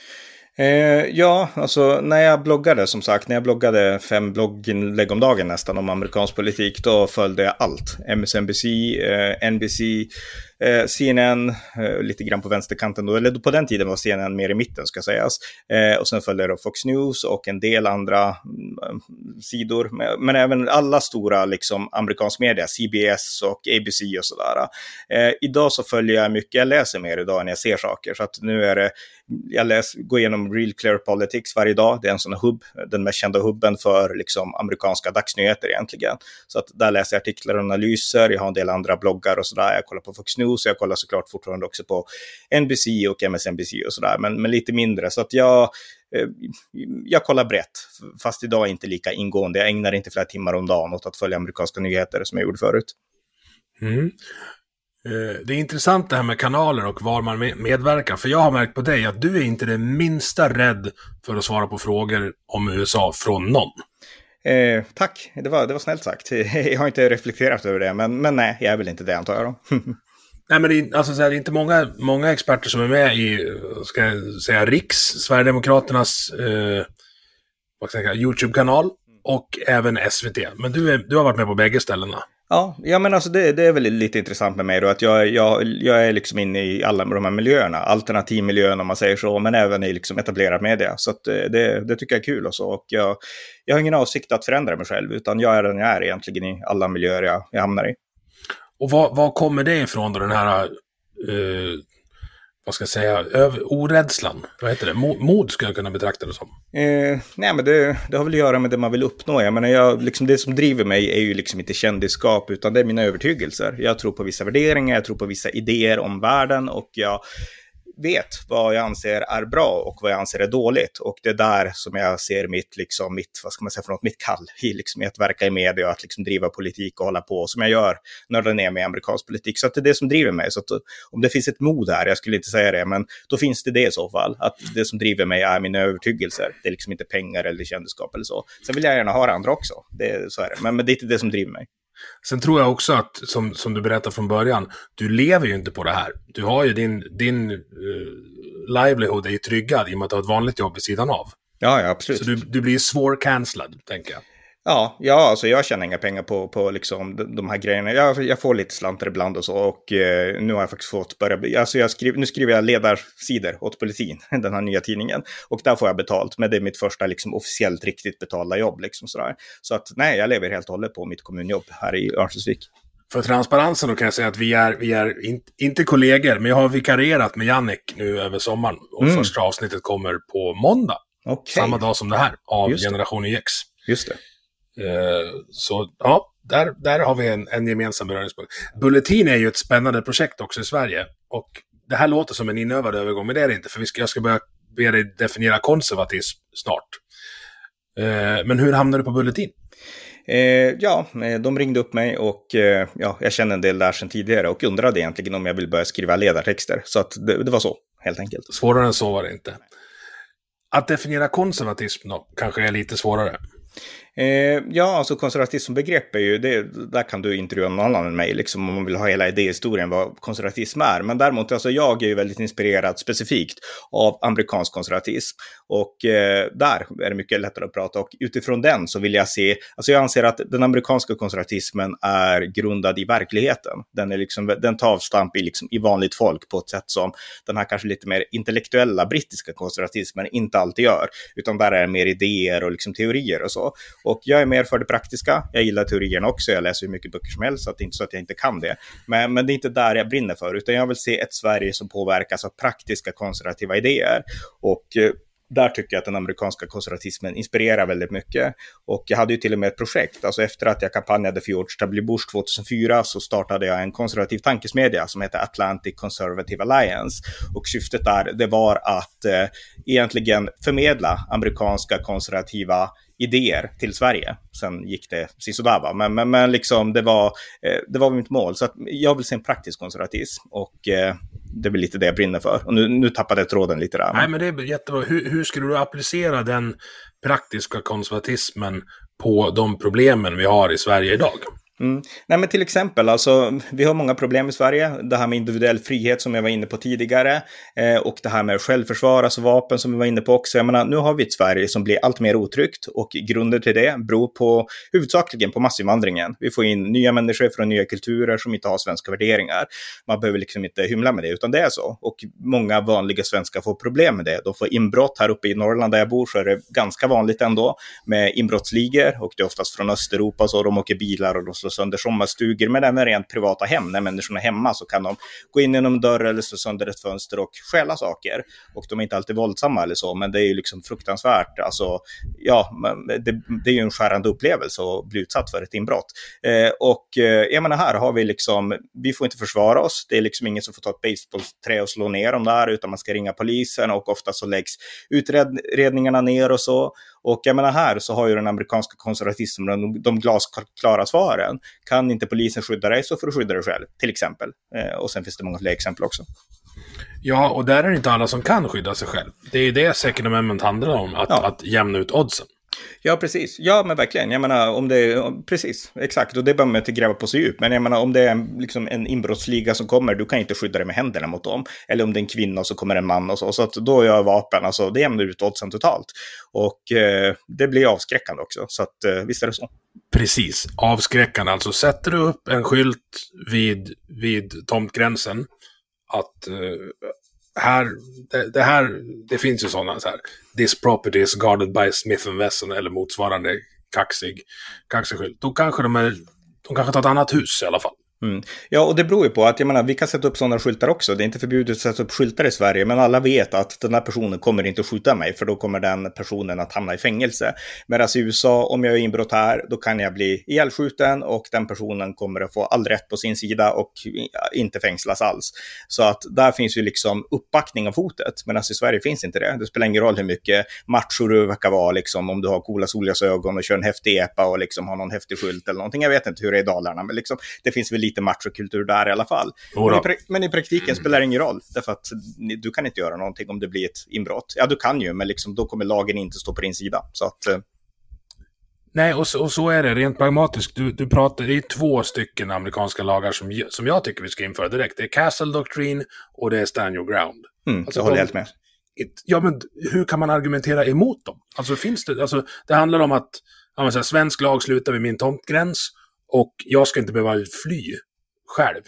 Speaker 3: Eh, ja, alltså när jag bloggade som sagt, när jag bloggade fem blogginlägg om dagen nästan om amerikansk politik, då följde jag allt. MSNBC, eh, NBC, eh, CNN, eh, lite grann på vänsterkanten då, eller på den tiden var CNN mer i mitten ska sägas. Eh, och sen följde jag då Fox News och en del andra mm, sidor, men, men, även alla stora liksom amerikansk media, CBS och ABC och sådär. Eh, idag så följer jag mycket, jag läser mer idag än jag ser saker, så att nu är det jag läs, går igenom Real Clear Politics varje dag. Det är en sån hubb, den mest kända hubben för liksom, amerikanska dagsnyheter egentligen. Så att där läser jag artiklar och analyser, jag har en del andra bloggar och sådär. Jag kollar på Fox News, jag kollar såklart fortfarande också på NBC och MSNBC och sådär, men, men lite mindre. Så att jag, eh, jag kollar brett, fast idag inte lika ingående. Jag ägnar inte flera timmar om dagen åt att följa amerikanska nyheter som jag gjorde förut.
Speaker 1: Mm. Eh, det är intressant det här med kanaler och var man medverkar. För jag har märkt på dig att du är inte det minsta rädd för att svara på frågor om USA från någon.
Speaker 3: Eh, tack, det var, det var snällt sagt. Jag har inte reflekterat över det, men, men nej, jag är väl inte det antar jag.
Speaker 1: nej, men det är, alltså, det är inte många, många experter som är med i, ska jag säga, Riks, Sverigedemokraternas eh, YouTube-kanal och även SVT. Men du, är, du har varit med på bägge ställena.
Speaker 3: Ja, ja men alltså det, det är väl lite intressant med mig då att jag, jag, jag är liksom inne i alla de här miljöerna, alternativmiljön om man säger så, men även i liksom etablerad media. Så att eh, det, det tycker jag är kul och så. Och jag, jag har ingen avsikt att förändra mig själv, utan jag är den jag är egentligen i alla miljöer jag, jag hamnar i.
Speaker 1: Och vad, vad kommer det ifrån då, den här uh, vad ska jag säga, orädslan. Vad heter det? Mod, skulle jag kunna betrakta det som.
Speaker 3: Eh, nej, men det, det, har väl att göra med det man vill uppnå. Jag menar, jag, liksom, det som driver mig är ju liksom inte kändisskap, utan det är mina övertygelser. Jag tror på vissa värderingar, jag tror på vissa idéer om världen och jag vet vad jag anser är bra och vad jag anser är dåligt. Och det är där som jag ser mitt, liksom, mitt, vad ska man säga för något, mitt kall i, liksom, att verka i media och att liksom, driva politik och hålla på som jag gör nörda ner mig i amerikansk politik. Så att det är det som driver mig. Så att, eh, om det finns ett mod här, jag skulle inte säga det, men då finns det det i så fall. Att det som driver mig är mina övertygelser. Det är liksom inte pengar eller kändisskap eller så. Sen vill jag gärna ha det andra också. Det, så är det. Men, men det är inte det som driver mig.
Speaker 1: Sen tror jag också att, som, som du berättade från början, du lever ju inte på det här. Du har ju din, din uh, livelihood är ju tryggad i och med att du har ett vanligt jobb vid sidan av.
Speaker 3: Ja, ja absolut.
Speaker 1: Så du, du blir svår cancellad, tänker jag.
Speaker 3: Ja, ja alltså jag tjänar inga pengar på, på liksom de, de här grejerna. Jag, jag får lite slantar ibland och så. Och eh, nu har jag faktiskt fått börja... Alltså jag skriv, nu skriver jag ledarsidor åt Politin, den här nya tidningen. Och där får jag betalt. Men det är mitt första liksom, officiellt riktigt betalda jobb. Liksom, sådär. Så att nej, jag lever helt och hållet på mitt kommunjobb här i Örnsköldsvik.
Speaker 1: För transparensen då kan jag säga att vi är, vi är in, inte kollegor, men jag har vikarierat med Jannik nu över sommaren. Och
Speaker 3: Mm.
Speaker 1: första avsnittet kommer på måndag.
Speaker 3: Okej,
Speaker 1: Samma dag som det här, av
Speaker 3: Just.
Speaker 1: Generation X.
Speaker 3: just det.
Speaker 1: Eh, så ja, där, där har vi en, en gemensam beröringspunkt. Bulletin är ju ett spännande projekt också i Sverige. Och det här låter som en inövad övergång, men det är det inte. För vi ska, jag ska börja be dig definiera konservatism snart. Eh, men hur hamnade du på Bulletin?
Speaker 3: Eh, ja, eh, de ringde upp mig och eh, ja, jag känner en del där sedan tidigare och undrade egentligen om jag vill börja skriva ledartexter. Så att det, det var så, helt enkelt.
Speaker 1: Svårare än så var det inte. Att definiera konservatism då, kanske är lite svårare.
Speaker 3: Eh, ja, alltså konservatism som begrepp är ju, det, där kan du intervjua någon annan än mig, liksom, om man vill ha hela idéhistorien vad konservatism är. Men däremot, alltså, jag är ju väldigt inspirerad specifikt av amerikansk konservatism. Och eh, där är det mycket lättare att prata. Och utifrån den så vill jag se, alltså jag anser att den amerikanska konservatismen är grundad i verkligheten. Den, är liksom, den tar avstamp i, liksom, i vanligt folk på ett sätt som den här kanske lite mer intellektuella brittiska konservatismen inte alltid gör. Utan där är det mer idéer och liksom teorier och så. Och jag är mer för det praktiska. Jag gillar teorierna också. Jag läser hur mycket böcker som helst, så det är inte så att jag inte kan det. Men, men det är inte där jag brinner för, utan jag vill se ett Sverige som påverkas av praktiska konservativa idéer. Och eh, där tycker jag att den amerikanska konservatismen inspirerar väldigt mycket. Och jag hade ju till och med ett projekt, alltså efter att jag kampanjade för George W. Bush 2004 så startade jag en konservativ tankesmedja som heter Atlantic Conservative Alliance. Och syftet där, det var att eh, egentligen förmedla amerikanska konservativa idéer till Sverige. Sen gick det sisådär va, men, men, men liksom det var, eh, det var mitt mål. Så att jag vill se en praktisk konservatism och eh, det är väl lite det jag brinner för. Och nu, nu tappade jag tråden lite där.
Speaker 1: Nej, men det är jättebra. Hur, hur skulle du applicera den praktiska konservatismen på de problemen vi har i Sverige idag?
Speaker 3: Mm. Nej, men till exempel, alltså, vi har många problem i Sverige. Det här med individuell frihet som jag var inne på tidigare eh, och det här med självförsvar, alltså vapen som vi var inne på också. Jag menar, nu har vi ett Sverige som blir allt mer otryggt och grunden till det beror på huvudsakligen på massinvandringen. Vi får in nya människor från nya kulturer som inte har svenska värderingar. Man behöver liksom inte hymla med det, utan det är så. Och många vanliga svenskar får problem med det. De får inbrott här uppe i Norrland där jag bor så är det ganska vanligt ändå med inbrottsligor och det är oftast från Östeuropa så de åker bilar och de slår sönder sommarstugor, men även rent privata hem. När människorna är hemma så kan de gå in genom en dörr eller slå sönder ett fönster och stjäla saker. Och de är inte alltid våldsamma eller så, men det är ju liksom fruktansvärt. Alltså, ja, det, det är ju en skärande upplevelse att bli utsatt för ett inbrott. Eh, och eh, jag menar, här har vi liksom, vi får inte försvara oss. Det är liksom ingen som får ta ett basebollträ och slå ner dem där, utan man ska ringa polisen och ofta så läggs utredningarna ner och så. Och jag menar här så har ju den amerikanska konservatismen de, de glasklara svaren. Kan inte polisen skydda dig så får du skydda dig själv, till exempel. Eh, och sen finns det många fler exempel också.
Speaker 1: Ja, och där är det inte alla som kan skydda sig själv. Det är ju det Second Amendment handlar om, att,
Speaker 3: Ja.
Speaker 1: att jämna ut oddsen.
Speaker 3: Ja, precis. Ja, men verkligen. Jag menar, om det är... Precis, exakt. Och det behöver man inte gräva på så djupt. Men jag menar, om det är en, liksom en inbrottsliga som kommer, du kan inte skydda dig med händerna mot dem. Eller om det är en kvinna och så kommer en man och så. Så att då gör vapen, alltså det jämnar ut oddsen totalt. Och eh, det blir avskräckande också. Så att eh, visst är det så.
Speaker 1: Precis, avskräckande. Alltså sätter du upp en skylt vid, vid tomtgränsen att eh, här, det, det här, det finns ju sådana så här, this property is guarded by Smith Wesson eller motsvarande kaxig, kaxig skylt. Då kanske de är, de kanske tar ett annat hus i alla fall.
Speaker 3: Mm. Ja, och det beror ju på att jag menar, vi kan sätta upp sådana skyltar också. Det är inte förbjudet att sätta upp skyltar i Sverige, men alla vet att den här personen kommer inte att skjuta mig, för då kommer den personen att hamna i fängelse. Medan i USA, om jag är inbrott här, då kan jag bli ihjälskjuten och den personen kommer att få all rätt på sin sida och inte fängslas alls. Så att där finns ju liksom uppbackning av hotet, medan i Sverige finns inte det. Det spelar ingen roll hur mycket macho du verkar vara, liksom, om du har coola solglasögon och kör en häftig epa och liksom har någon häftig skylt eller någonting. Jag vet inte hur det är i Dalarna, men liksom, det finns väl lite machokultur där i alla fall. Men i, men i praktiken spelar det ingen roll, därför att ni- du kan inte göra någonting om det blir ett inbrott. Ja, du kan ju, men liksom, då kommer lagen inte stå på din sida. Så att, eh,
Speaker 1: Nej, och så, och så är det rent pragmatiskt. Du, du pratar, det är två stycken amerikanska lagar som, som jag tycker vi ska införa direkt. Det är Castle Doctrine och det är Stand Your Ground.
Speaker 3: Mm, alltså, jag håller de, helt med.
Speaker 1: Ja, men hur kan man argumentera emot dem? Alltså finns det, alltså det handlar om att ja, säga, svensk lag slutar vid min tomtgräns och jag ska inte behöva fly själv.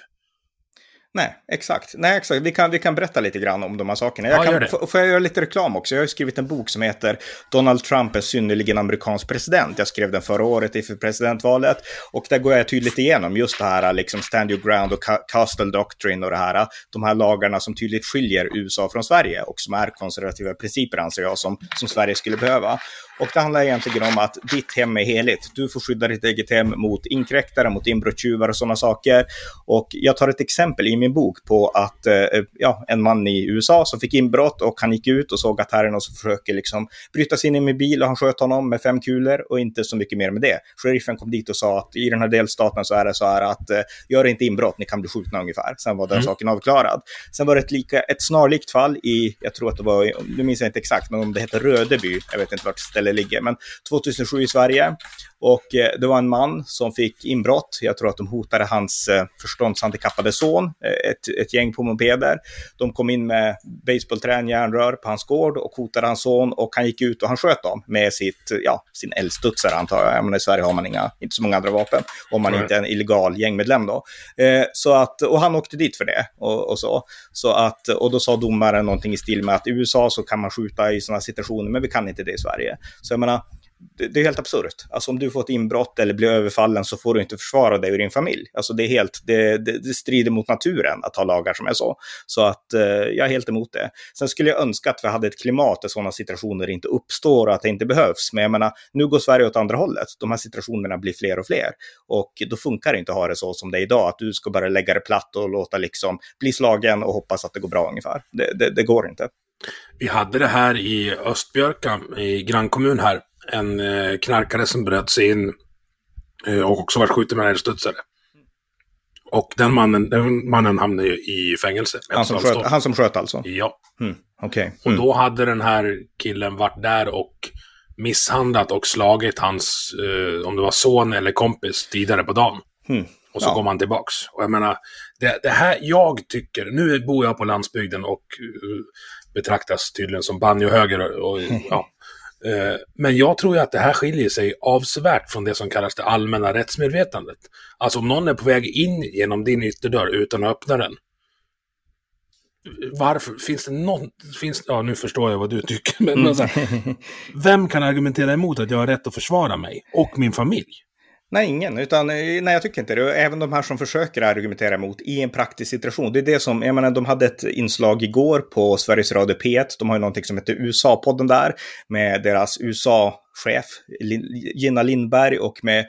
Speaker 3: Nej, exakt. Nej, exakt. Vi, kan, vi kan berätta lite grann om de här sakerna. Jag
Speaker 1: ja,
Speaker 3: kan, får jag göra lite reklam också? Jag har skrivit en bok som heter Donald Trump är synnerligen amerikansk president. Jag skrev den förra året inför presidentvalet. Och där går jag tydligt igenom just det här, liksom stand your ground och castle doctrine och det här. De här lagarna som tydligt skiljer USA från Sverige och som är konservativa principer anser jag som, som Sverige skulle behöva. Och det handlar egentligen om att ditt hem är heligt. Du får skydda ditt eget hem mot inkräktare, mot inbrottstjuvar och sådana saker. Och jag tar ett exempel i min bok på att eh, ja, en man i USA som fick inbrott och han gick ut och såg att här är någon som försöker liksom bryta sig in i min bil och han sköt honom med fem kulor och inte så mycket mer med det. Sheriffen kom dit och sa att i den här delstaten så är det så här att eh, gör inte inbrott, ni kan bli skjutna ungefär. Sen var den mm. saken avklarad. Sen var det ett, lika, ett snarlikt fall i, jag tror att det var, nu minns jag inte exakt, men om det heter Rödeby, jag vet inte vart stället ligger, men 2007 i Sverige. Och eh, det var en man som fick inbrott. Jag tror att de hotade hans eh, förståndshandikappade son, eh, ett, ett gäng på mopeder. De kom in med baseballträn, järnrör på hans gård och hotade hans son och han gick ut och han sköt dem med sitt, ja, sin eldstudsare antar jag. Men I Sverige har man inga, inte så många andra vapen om man mm. inte är en illegal gängmedlem då. så att, och han åkte dit för det och, och, så. så att, och då sa domaren någonting i stil med att i USA så kan man skjuta i sådana situationer men vi kan inte det i Sverige. Så jag menar, det är helt absurt. Alltså om du får ett inbrott eller blir överfallen så får du inte försvara dig och din familj. Alltså det är helt, det, det, det strider mot naturen att ha lagar som är så. Så att eh, jag är helt emot det. Sen skulle jag önska att vi hade ett klimat där sådana situationer inte uppstår och att det inte behövs. Men jag menar, nu går Sverige åt andra hållet. De här situationerna blir fler och fler. Och då funkar det inte att ha det så som det är idag, att du ska bara lägga det platt och låta liksom bli slagen och hoppas att det går bra ungefär. Det, det, det går inte.
Speaker 1: Vi hade det här i Östbjörka, i grannkommun här, en eh, knarkare som bröt sig in eh, och också var skjuten med en studsare. Och den mannen, den mannen hamnade ju i fängelse.
Speaker 3: Han som, sköt, han som sköt alltså?
Speaker 1: Ja.
Speaker 3: Mm, okay. mm.
Speaker 1: Och då hade den här killen varit där och misshandlat och slagit hans, eh, om det var son eller kompis, tidigare på dagen. Mm. Och så ja. kom han tillbaks. Och jag menar, det, det, här, jag tycker, nu bor jag på landsbygden och uh, betraktas tydligen som banjohöger och, och ja, Eh, men jag tror ju att det här skiljer sig avsevärt från det som kallas det allmänna rättsmedvetandet. Alltså om någon är på väg in genom din ytterdörr utan att öppna den. Varför? Finns det någon... Finns, ja, nu förstår jag vad du tycker. Men mm. alltså, vem kan argumentera emot att jag har rätt att försvara mig och min familj?
Speaker 3: Nej, ingen. Utan, eh, nej, jag tycker inte det. Även de här som försöker argumentera emot i en praktisk situation. Det är det som, jag menar, de hade ett inslag igår på Sveriges Radio P1. De har ju någonting som heter USA-podden där med deras USA-chef Gina Lindberg och med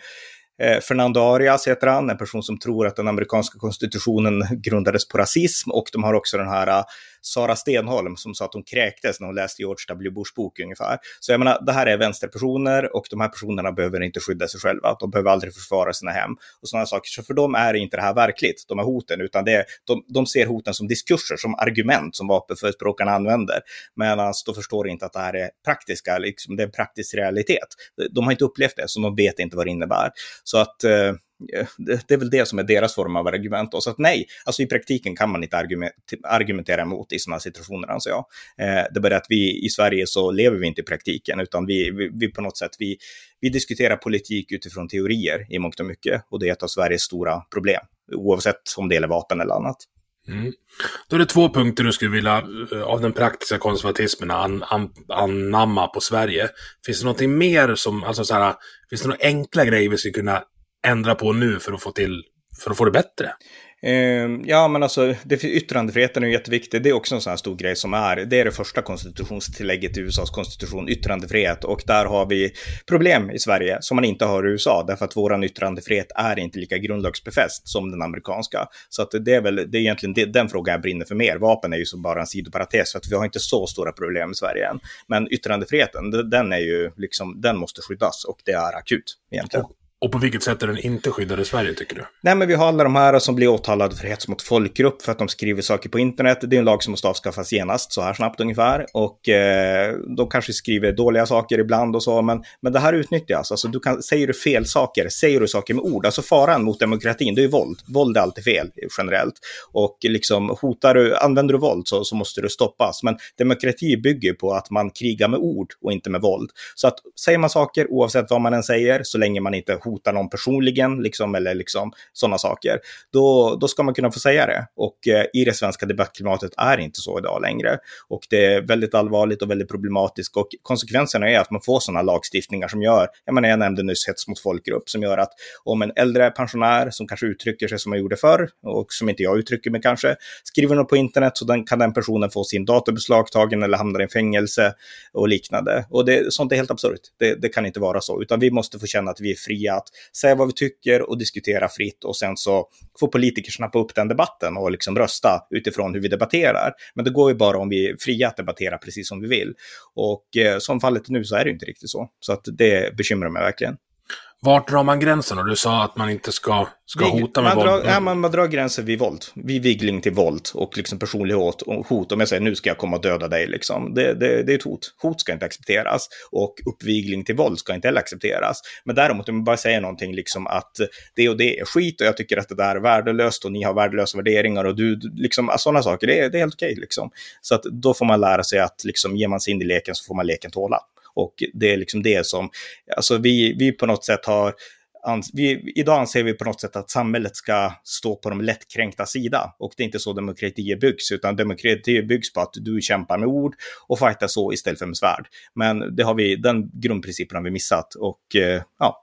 Speaker 3: eh, Fernando Arias heter han, en person som tror att den amerikanska konstitutionen grundades på rasism och de har också den här eh, Sara Stenholm som sa att hon kräktes när hon läste George W. Bush bok ungefär. Så jag menar, det här är vänsterpersoner och de här personerna behöver inte skydda sig själva. De behöver aldrig försvara sina hem och sådana saker. Så för dem är inte det här verkligt, de här hoten, utan det är, de, de ser hoten som diskurser, som argument som vapenförespråkarna använder. Medan de förstår inte att det här är praktiska, liksom, det är en praktisk realitet. De har inte upplevt det, så de vet inte vad det innebär. Så att eh, Eh, det är väl det som är deras form av argument. Och så att nej, alltså i praktiken kan man inte argumentera emot i sådana situationer anser jag. Eh, det är bara att vi i Sverige så lever vi inte i praktiken, utan vi, vi, vi på något sätt, vi, vi diskuterar politik utifrån teorier i mångt och mycket. Och det är ett av Sveriges stora problem, oavsett om det gäller vapen eller annat.
Speaker 1: Mm. Då är det två punkter du skulle vilja eh, av den praktiska konservatismen an, an, anamma på Sverige. Finns det någonting mer som, alltså så här, finns det några enkla grejer vi skulle kunna ändra på nu för att få till för att få det bättre?
Speaker 3: Uh, ja, men alltså det, yttrandefriheten är jätteviktig. Det är också en sån här stor grej som är. Det är det första konstitutionstillägget i USAs konstitution, yttrandefrihet. Och där har vi problem i Sverige som man inte har i USA, därför att våran yttrandefrihet är inte lika grundlagsbefäst som den amerikanska. Så att det är väl, det är egentligen det, den frågan jag brinner för mer. Vapen är ju som bara en sidoparates, för att vi har inte så stora problem i Sverige än. Men yttrandefriheten, den är ju liksom, den måste skyddas och det är akut egentligen.
Speaker 1: Och på vilket sätt är den inte skyddad i Sverige, tycker du?
Speaker 3: Nej, men vi har alla de här som blir åtalade för hets mot folkgrupp för att de skriver saker på internet. Det är en lag som måste avskaffas genast, så här snabbt ungefär. Och eh, de kanske skriver dåliga saker ibland och så, men, men det här utnyttjas. Alltså. alltså, du kan, säger du fel saker, säger du saker med ord, alltså faran mot demokratin, det är ju våld. Våld är alltid fel, generellt. Och liksom hotar du, använder du våld så, så måste du stoppas. Men demokrati bygger på att man krigar med ord och inte med våld. Så att säger man saker, oavsett vad man än säger, så länge man inte hotar någon personligen, liksom, eller liksom sådana saker, då, då ska man kunna få säga det. Och eh, i det svenska debattklimatet är det inte så idag längre. Och det är väldigt allvarligt och väldigt problematiskt. Och konsekvenserna är att man får sådana lagstiftningar som gör, jag menar jag nämnde nyss hets mot folkgrupp, som gör att om en äldre pensionär som kanske uttrycker sig som man gjorde förr, och som inte jag uttrycker mig kanske, skriver något på internet så den, kan den personen få sin dator beslagtagen eller hamna i fängelse och liknande. Och det, sånt är helt absurt. Det, det kan inte vara så, utan vi måste få känna att vi är fria att säga vad vi tycker och diskutera fritt och sen så får politiker snappa upp den debatten och liksom rösta utifrån hur vi debatterar. Men det går ju bara om vi är fria att debattera precis som vi vill. Och eh, som fallet nu så är det inte riktigt så. Så att det bekymrar mig verkligen.
Speaker 1: Vart drar man gränsen? Och du sa att man inte ska, ska
Speaker 3: Vi-
Speaker 1: hota med
Speaker 3: man
Speaker 1: våld.
Speaker 3: Drar, ja, man, man drar gränser vid våld. Vid viggling till våld och liksom personlig hot. Och hot. Om jag säger nu ska jag komma och döda dig, liksom. det, det, det är ett hot. Hot ska inte accepteras. Och uppvigling till våld ska inte heller accepteras. Men däremot om man bara säger någonting liksom att det och det är skit och jag tycker att det där är värdelöst och ni har värdelösa värderingar och du, liksom sådana saker, det är, det är helt okej. liksom. Så att då får man lära sig att liksom, ger man sig in i leken så får man leken tåla. Och det är liksom det som, alltså vi, vi på något sätt har ans- vi, idag anser vi på något sätt att samhället ska stå på de lättkränkta sida. Och det är inte så demokratier byggs, utan demokratier byggs på att du kämpar med ord och fightar så istället för med svärd. Men det har vi, den grundprincipen har vi missat. Och eh, ja,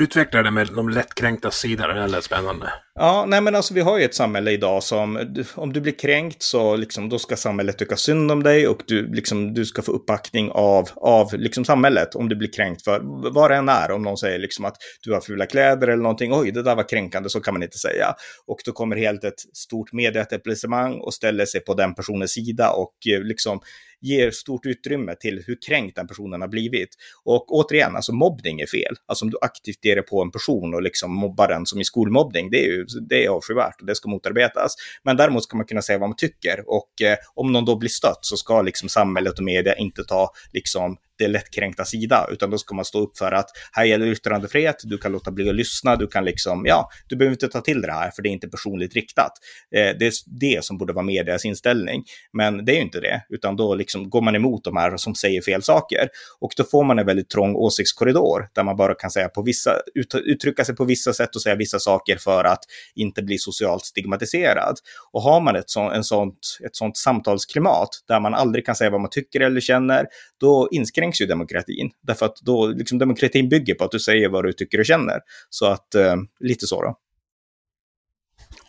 Speaker 1: Utveckla det med de lättkränkta sidorna, det lät spännande.
Speaker 3: Ja, nej men alltså vi har ju ett samhälle idag som, om du blir kränkt så liksom, då ska samhället tycka synd om dig och du, liksom, du ska få uppbackning av, av liksom, samhället om du blir kränkt för vad det än är. Om någon säger liksom att du har fula kläder eller någonting, oj det där var kränkande, så kan man inte säga. Och då kommer helt ett stort medieetablissemang och ställer sig på den personens sida och eh, liksom ger stort utrymme till hur kränkt den personen har blivit. Och återigen, alltså mobbning är fel. Alltså om du aktivt ger dig på en person och liksom mobbar den som i skolmobbning, det är ju det är avskyvärt och det ska motarbetas. Men däremot ska man kunna säga vad man tycker och eh, om någon då blir stött så ska liksom samhället och media inte ta liksom det lättkränkta sida, utan då ska man stå upp för att här gäller yttrandefrihet, du kan låta bli att lyssna, du kan liksom, ja, du behöver inte ta till det här för det är inte personligt riktat. Eh, det är det som borde vara medias inställning, men det är ju inte det, utan då liksom går man emot de här som säger fel saker och då får man en väldigt trång åsiktskorridor där man bara kan säga på vissa, ut, uttrycka sig på vissa sätt och säga vissa saker för att inte bli socialt stigmatiserad. Och har man ett, så, en sånt, ett sånt samtalsklimat där man aldrig kan säga vad man tycker eller känner, då inskränker inskränks ju demokratin. Därför att då, liksom, demokratin bygger på att du säger vad du tycker och känner. Så att, eh, lite så då.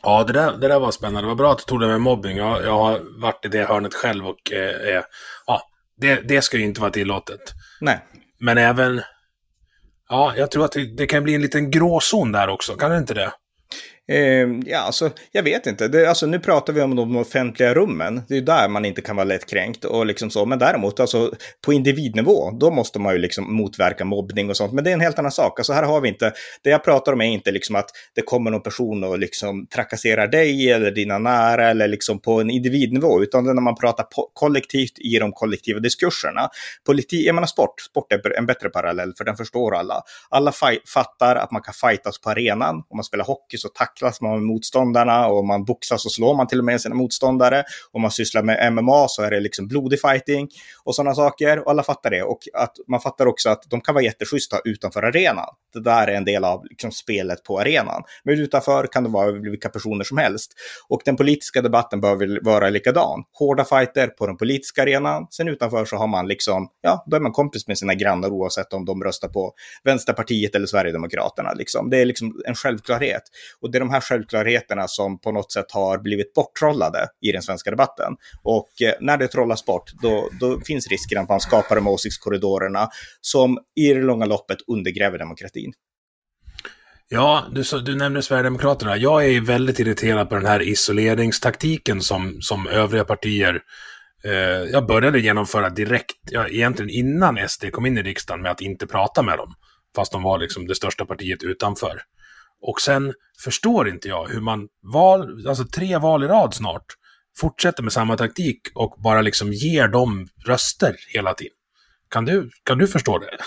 Speaker 1: Ja, det där, det där var spännande. Det var bra att du tog det med mobbing. Jag, jag har varit i det hörnet själv och eh, eh, ja, det, det ska ju inte vara tillåtet.
Speaker 3: Nej.
Speaker 1: Men även... Ja, jag tror att det, det kan bli en liten gråzon där också. Kan det inte det?
Speaker 3: Eh, ja, alltså, jag vet inte. Det, alltså, nu pratar vi om de offentliga rummen. Det är där man inte kan vara lättkränkt och liksom så. Men däremot, alltså, på individnivå, då måste man ju liksom motverka mobbning och sånt. Men det är en helt annan sak. Alltså, här har vi inte, det jag pratar om är inte liksom att det kommer någon person och liksom trakasserar dig eller dina nära eller liksom på en individnivå, utan det är när man pratar po- kollektivt i de kollektiva diskurserna. Politi jag menar sport, sport är en bättre parallell för den förstår alla. Alla fi- fattar att man kan fightas på arenan. Om man spelar hockey så tacklas man med motståndarna och om man boxas så slår man till och med sina motståndare. Om man sysslar med MMA så är det liksom blodig fighting och sådana saker. Och alla fattar det. Och att man fattar också att de kan vara jätteschyssta utanför arenan. Det där är en del av liksom spelet på arenan. Men utanför kan det vara vilka personer som helst. Och den politiska debatten bör väl vara likadan. Hårda fighter på den politiska arenan. Sen utanför så har man liksom, ja, då är man kompis med sina grannar oavsett om de röstar på Vänsterpartiet eller Sverigedemokraterna. Liksom. Det är liksom en självklarhet. Och det de de här självklarheterna som på något sätt har blivit borttrollade i den svenska debatten. Och eh, när det trollas bort, då, då finns risken att man skapar de här åsiktskorridorerna som i det långa loppet undergräver demokratin.
Speaker 1: Ja, du, du nämnde Sverigedemokraterna. Jag är väldigt irriterad på den här isoleringstaktiken som, som övriga partier eh, jag började genomföra direkt, ja, egentligen innan SD kom in i riksdagen, med att inte prata med dem. fast de var liksom det största partiet utanför. Och sen förstår inte jag hur man val, alltså tre val i rad snart, fortsätter med samma taktik och bara liksom ger dem röster hela tiden. Kan du, kan du förstå det?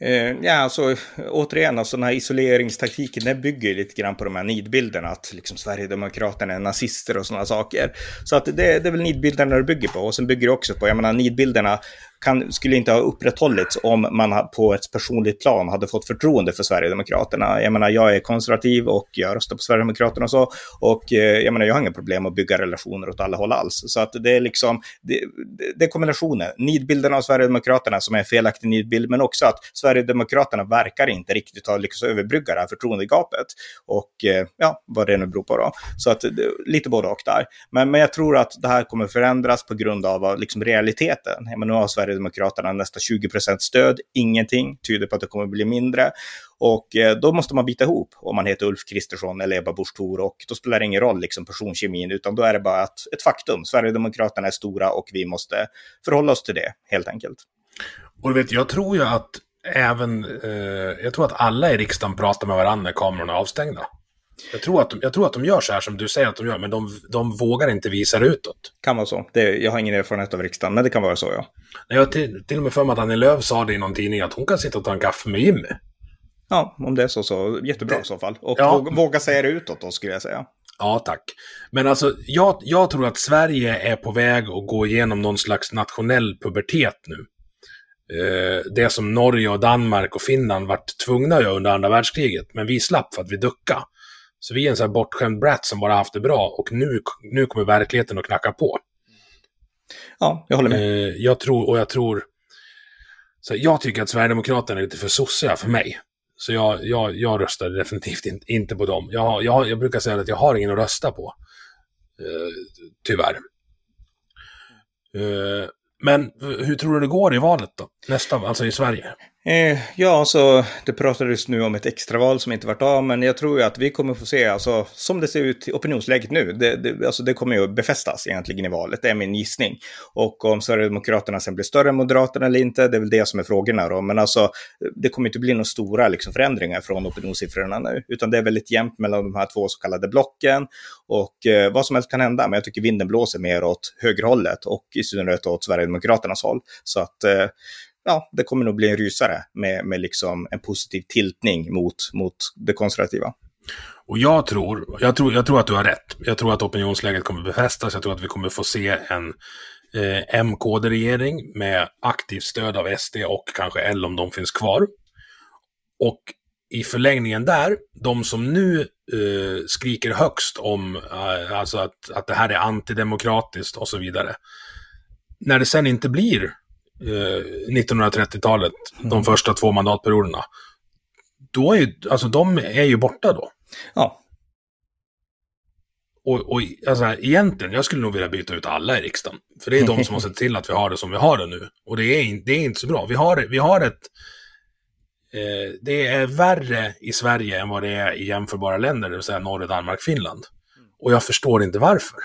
Speaker 3: Eh, ja, alltså återigen, alltså, den här isoleringstaktiken, den bygger lite grann på de här nidbilderna, att liksom Sverigedemokraterna är nazister och sådana saker. Så att det, det är väl nidbilderna det bygger på. Och sen bygger det också på, jag menar, nidbilderna kan, skulle inte ha upprätthållits om man på ett personligt plan hade fått förtroende för Sverigedemokraterna. Jag menar, jag är konservativ och jag röstar på Sverigedemokraterna och så. Och eh, jag menar, jag har inga problem att bygga relationer åt alla håll alls. Så att det är liksom, det, det är kombinationen. Nidbilden av Sverigedemokraterna som är en felaktig nidbild, men också att Sverigedemokraterna verkar inte riktigt ha lyckats överbrygga det här förtroendegapet. Och eh, ja, vad det nu beror på då. Så att lite både och där. Men, men jag tror att det här kommer förändras på grund av liksom realiteten. Jag menar, nu har Sverige Sverigedemokraterna nästan 20 procent stöd. Ingenting tyder på att det kommer bli mindre. Och eh, då måste man bita ihop om man heter Ulf Kristersson eller Ebba Busch Thor och då spelar det ingen roll liksom personkemin utan då är det bara ett, ett faktum. Sverigedemokraterna är stora och vi måste förhålla oss till det helt enkelt.
Speaker 1: Och du vet, jag tror ju att även, eh, jag tror att alla i riksdagen pratar med varandra när kamerorna är avstängda. Jag tror, att de, jag tror att de gör så här som du säger att de gör, men de, de vågar inte visa det utåt.
Speaker 3: Kan vara så. Det, jag har ingen erfarenhet av riksdagen, men det kan vara så, ja.
Speaker 1: Jag har till, till och med för mig att Annie Lööf sa det i någon tidning, att hon kan sitta och ta en kaffe med Jimmy.
Speaker 3: Ja, om det är så, så jättebra det, i så fall. Och ja. våga, våga säga det utåt då, skulle jag säga.
Speaker 1: Ja, tack. Men alltså, jag, jag tror att Sverige är på väg att gå igenom någon slags nationell pubertet nu. Eh, det som Norge och Danmark och Finland vart tvungna att göra under andra världskriget, men vi slapp för att vi duckade. Så vi är en sån här bortskämd brat som bara haft det bra och nu, nu kommer verkligheten att knacka på.
Speaker 3: Ja, jag håller med.
Speaker 1: Eh, jag tror, och jag tror... Så jag tycker att Sverigedemokraterna är lite för sossiga för mig. Så jag, jag, jag röstar definitivt in, inte på dem. Jag, jag, jag brukar säga att jag har ingen att rösta på. Eh, tyvärr. Eh, men hur tror du det går i valet då? Nästa, alltså i Sverige?
Speaker 3: Eh, ja, så det pratades nu om ett extraval som inte varit av, men jag tror ju att vi kommer få se, alltså som det ser ut i opinionsläget nu, det, det, alltså, det kommer ju befästas egentligen i valet, det är min gissning. Och om Sverigedemokraterna sen blir större än Moderaterna eller inte, det är väl det som är frågorna då, men alltså det kommer inte bli några stora liksom, förändringar från opinionssiffrorna nu, utan det är väldigt jämnt mellan de här två så kallade blocken och eh, vad som helst kan hända, men jag tycker vinden blåser mer åt högerhållet och i synnerhet åt Sverigedemokraternas håll. Så att eh, ja, det kommer nog bli en rysare med, med liksom en positiv tiltning mot, mot det konservativa.
Speaker 1: Och jag tror, jag, tror, jag tror att du har rätt. Jag tror att opinionsläget kommer befästas. Jag tror att vi kommer få se en eh, MKD-regering med aktivt stöd av SD och kanske L om de finns kvar. Och i förlängningen där, de som nu eh, skriker högst om eh, alltså att, att det här är antidemokratiskt och så vidare. När det sen inte blir 1930-talet, eh, mm. de första två mandatperioderna, då är ju, alltså de är ju borta då.
Speaker 3: Ja.
Speaker 1: Och, och alltså, egentligen, jag skulle nog vilja byta ut alla i riksdagen. För det är de som har sett till att vi har det som vi har det nu. Och det är, det är inte så bra. Vi har, vi har ett... Eh, det är värre i Sverige än vad det är i jämförbara länder, det vill säga Norge, Danmark, Finland. Och jag förstår inte varför.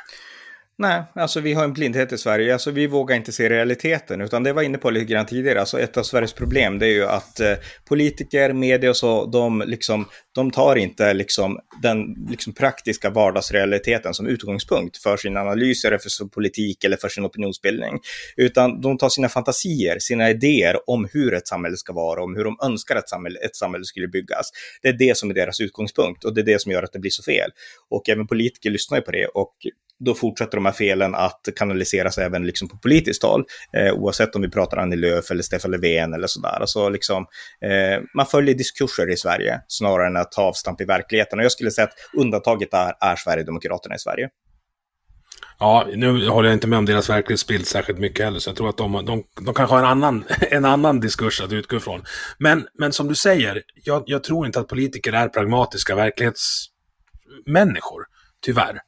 Speaker 3: Nej, alltså vi har en blindhet i Sverige. Alltså vi vågar inte se realiteten, utan det var inne på lite grann tidigare. Alltså ett av Sveriges problem det är ju att eh, politiker, media och så, de, liksom, de tar inte liksom, den liksom, praktiska vardagsrealiteten som utgångspunkt för sina analyser, för sin politik eller för sin opinionsbildning. Utan de tar sina fantasier, sina idéer om hur ett samhälle ska vara, om hur de önskar att samhälle, ett samhälle skulle byggas. Det är det som är deras utgångspunkt och det är det som gör att det blir så fel. Och även politiker lyssnar ju på det och då fortsätter de här felen att kanaliseras även liksom på politiskt håll. Eh, oavsett om vi pratar Annie Lööf eller Stefan Löfven eller sådär. Alltså liksom, eh, man följer diskurser i Sverige snarare än att ta avstamp i verkligheten. Och jag skulle säga att undantaget är, är Sverigedemokraterna i Sverige.
Speaker 1: Ja, nu håller jag inte med om deras verklighetsbild särskilt mycket heller, så jag tror att de, de, de kanske har en annan, en annan diskurs att utgå ifrån. Men, men som du säger, jag, jag tror inte att politiker är pragmatiska verklighetsmänniskor, tyvärr.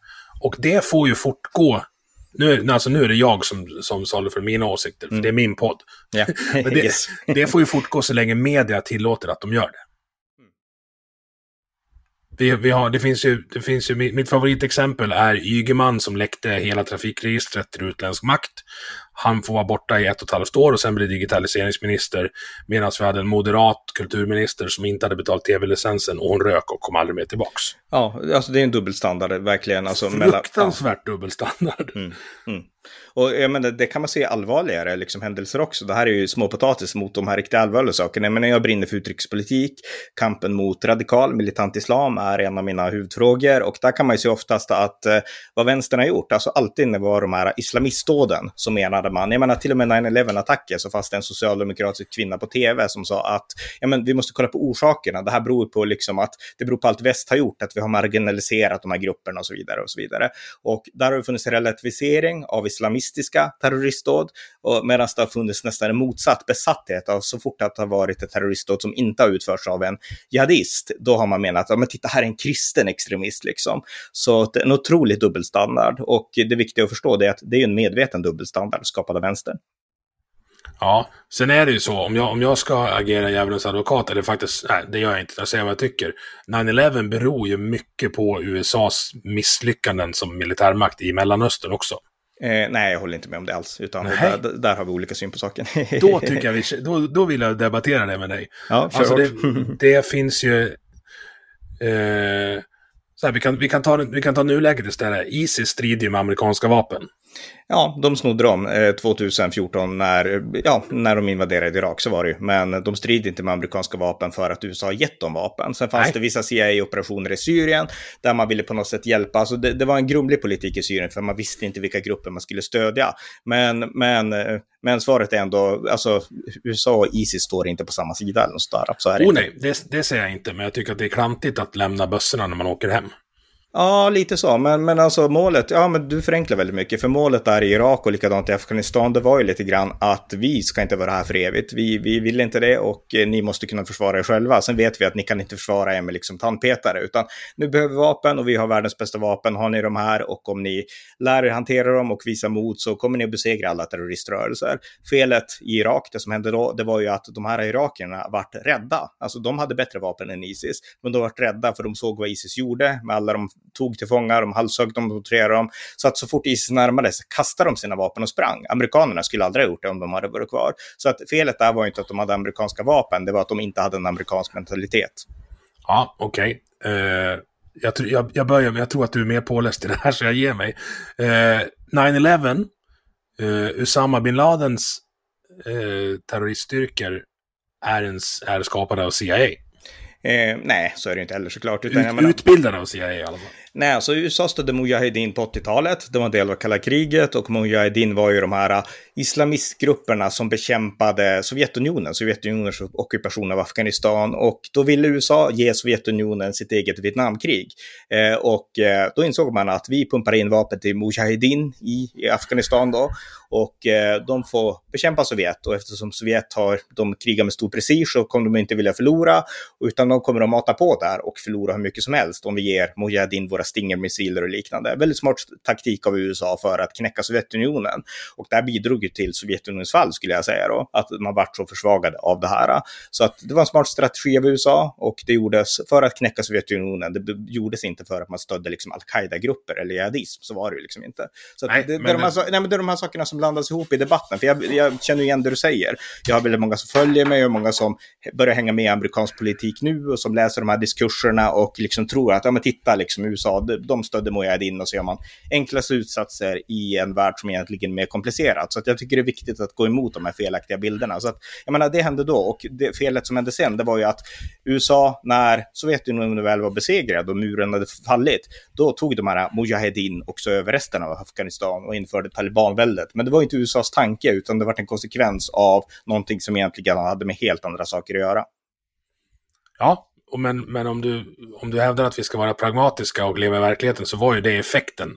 Speaker 1: Och det får ju fortgå. Nu, alltså nu är det jag som, som saluför mina åsikter, för mm. det är min podd.
Speaker 3: Yeah.
Speaker 1: Men det, yes. det får ju fortgå så länge media tillåter att de gör det. Vi, vi har, det finns ju, det finns ju, mitt favoritexempel är Ygeman som läckte hela trafikregistret till utländsk makt. Han får vara borta i ett och ett halvt år och sen bli digitaliseringsminister. Medan vi hade en moderat kulturminister som inte hade betalt tv-licensen och hon rök och kom aldrig mer tillbaks.
Speaker 3: Ja, alltså det är en dubbelstandard verkligen. Alltså,
Speaker 1: Fruktansvärt mellan, dubbelstandard.
Speaker 3: Mm, mm. Och jag menar, det kan man se allvarligare liksom, händelser också. Det här är ju småpotatis mot de här riktigt allvarliga sakerna. Men jag brinner för utrikespolitik. Kampen mot radikal militant islam är en av mina huvudfrågor. Och där kan man ju se oftast att eh, vad vänstern har gjort, alltså alltid när det var de här islamistdåden, så menade man, jag menar till och med 9-11-attacker så fanns det en socialdemokratisk kvinna på tv som sa att ja, men, vi måste kolla på orsakerna. Det här beror på liksom att det beror på allt väst har gjort, att vi har marginaliserat de här grupperna och så vidare och så vidare. Och där har det funnits en relativisering av islamistiska terroristdåd, medan det har funnits nästan en motsatt besatthet av så fort att det har varit ett terroristdåd som inte har utförts av en jihadist, då har man menat att men titta, här är en kristen extremist liksom. Så det är en otrolig dubbelstandard och det viktiga att förstå är att det är en medveten dubbelstandard skapad av vänstern.
Speaker 1: Ja, sen är det ju så, om jag, om jag ska agera djävulens advokat, eller faktiskt, nej, det gör jag inte, jag säger vad jag tycker. 9-11 beror ju mycket på USAs misslyckanden som militärmakt i Mellanöstern också.
Speaker 3: Eh, nej, jag håller inte med om det alls. Utan där, där, har vi olika syn på saken.
Speaker 1: då, tycker jag vi, då, då vill jag debattera det med dig.
Speaker 3: Ja,
Speaker 1: alltså det, det, finns ju... Eh, så här, vi, kan, vi, kan ta, vi kan ta nuläget istället. Isis strider ju med amerikanska vapen.
Speaker 3: Ja, de snodde dem eh, 2014 när, ja, när de invaderade Irak, så var det ju. Men de strider inte med amerikanska vapen för att USA har gett dem vapen. Sen fanns Nej. det vissa CIA-operationer i Syrien där man ville på något sätt hjälpa. Alltså det, det, var en grumlig politik i Syrien för man visste inte vilka grupper man skulle stödja. Men, men, eh, men svaret är ändå, alltså USA och Isis står inte på samma sida eller något där. Så är det
Speaker 1: oh, nej, det, det säger jag inte, men jag tycker att det är klantigt att lämna bössorna när man åker hem.
Speaker 3: Ja, lite så. Men, men alltså målet, ja men du förenklar väldigt mycket. För målet där i Irak och likadant i Afghanistan, det var ju lite grann att vi ska inte vara här för evigt. Vi, vi vill inte det och eh, ni måste kunna försvara er själva. Sen vet vi att ni kan inte försvara er med liksom tandpetare, utan nu behöver vi vapen och vi har världens bästa vapen. Har ni de här och om ni lär er hantera dem och visa mod så kommer ni att besegra alla terroriströrelser. Felet i Irak, det som hände då, det var ju att de här irakierna vart rädda. Alltså de hade bättre vapen än Isis, men de vart rädda för de såg vad Isis gjorde med alla de tog till fångar, de halshögg dem, torterade dem. Så att så fort Isis närmade sig kastade de sina vapen och sprang. Amerikanerna skulle aldrig ha gjort det om de hade varit kvar. Så att felet där var inte att de hade amerikanska vapen, det var att de inte hade en amerikansk mentalitet.
Speaker 1: Ja, okej. Okay. Uh, jag, jag, jag, börjar, jag tror att du är mer påläst i det här, så jag ger mig. Uh, 9-11, uh, Usama bin Ladens eh, terroriststyrkor är, en, är skapade av CIA.
Speaker 3: Eh, nej, så är det inte heller såklart.
Speaker 1: Utan, Ut, menar, utbildade av CIA i alla fall.
Speaker 3: Nej, alltså USA stödde Mujahedin på 80-talet. Det var en del av kalla kriget och Mujahedin var ju de här äh, islamistgrupperna som bekämpade Sovjetunionen, Sovjetunionens ockupation av Afghanistan. Och då ville USA ge Sovjetunionen sitt eget Vietnamkrig. Eh, och eh, då insåg man att vi pumpar in vapen till Mujahedin i, i Afghanistan då. Och eh, de får bekämpa Sovjet och eftersom Sovjet har, de krigar med stor prestige så kommer de inte vilja förlora, utan de kommer att mata på där och förlora hur mycket som helst om vi ger Mujahedin våra Stinger-missiler och liknande. Väldigt smart taktik av USA för att knäcka Sovjetunionen. Och det här bidrog ju till Sovjetunionens fall skulle jag säga då, att man vart så försvagad av det här. Så att det var en smart strategi av USA och det gjordes för att knäcka Sovjetunionen. Det gjordes inte för att man stödde liksom al-Qaida-grupper eller jihadism, så var det ju liksom inte. Så nej, det, det, är de här, nej, men det är de här sakerna som blandas ihop i debatten. För jag, jag, känner igen det du säger. Jag har väldigt många som följer mig och många som börjar hänga med i amerikansk politik nu och som läser de här diskurserna och liksom tror att, ja men titta, liksom USA, de stödde Mujahedin och så gör man enkla slutsatser i en värld som egentligen är mer komplicerad. Så att jag tycker det är viktigt att gå emot de här felaktiga bilderna. Så att, jag menar, det hände då och det felet som hände sen, det var ju att USA, när Sovjetunionen väl var besegrad och muren hade fallit, då tog de här Mujahedin också över resten av Afghanistan och införde talibanväldet. Men det var inte USAs tanke, utan det var en konsekvens av någonting som egentligen hade med helt andra saker att göra.
Speaker 1: Ja, men, men om, du, om du hävdar att vi ska vara pragmatiska och leva i verkligheten så var ju det effekten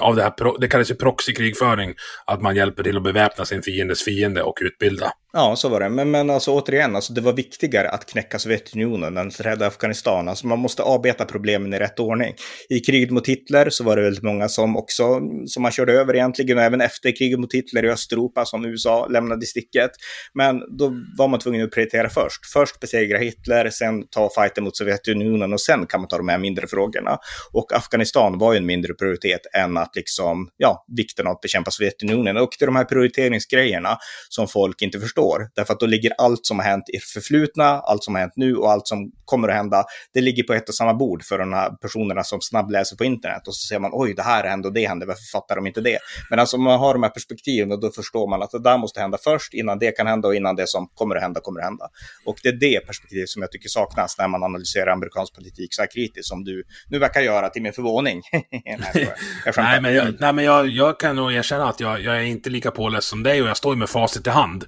Speaker 1: av det här. Det kallas ju proxykrigföring, att man hjälper till att beväpna sin fiendes fiende och utbilda.
Speaker 3: Ja, så var det. Men, men alltså, återigen, alltså, det var viktigare att knäcka Sovjetunionen än att rädda Afghanistan. Alltså, man måste arbeta problemen i rätt ordning. I kriget mot Hitler så var det väldigt många som också, som man körde över egentligen, och även efter kriget mot Hitler i Östeuropa som USA lämnade i sticket. Men då var man tvungen att prioritera först. Först besegra Hitler, sen ta fighten mot Sovjetunionen och sen kan man ta de här mindre frågorna. Och Afghanistan var ju en mindre prioritet än att liksom, ja, vikten av att bekämpa Sovjetunionen. Och det är de här prioriteringsgrejerna som folk inte förstår. Därför att då ligger allt som har hänt i förflutna, allt som har hänt nu och allt som kommer att hända, det ligger på ett och samma bord för de här personerna som snabbläser på internet. Och så ser man, oj, det här hände och det hände, varför fattar de inte det? Men alltså om man har de här perspektiven, då förstår man att det där måste hända först, innan det kan hända och innan det som kommer att hända kommer att hända. Och det är det perspektivet som jag tycker saknas när man analyserar amerikansk politik så här kritiskt som du nu verkar göra till min förvåning. nej,
Speaker 1: jag nej, men, jag, nej, men jag, jag kan nog erkänna att jag, jag är inte lika påläst som dig och jag står med facit i hand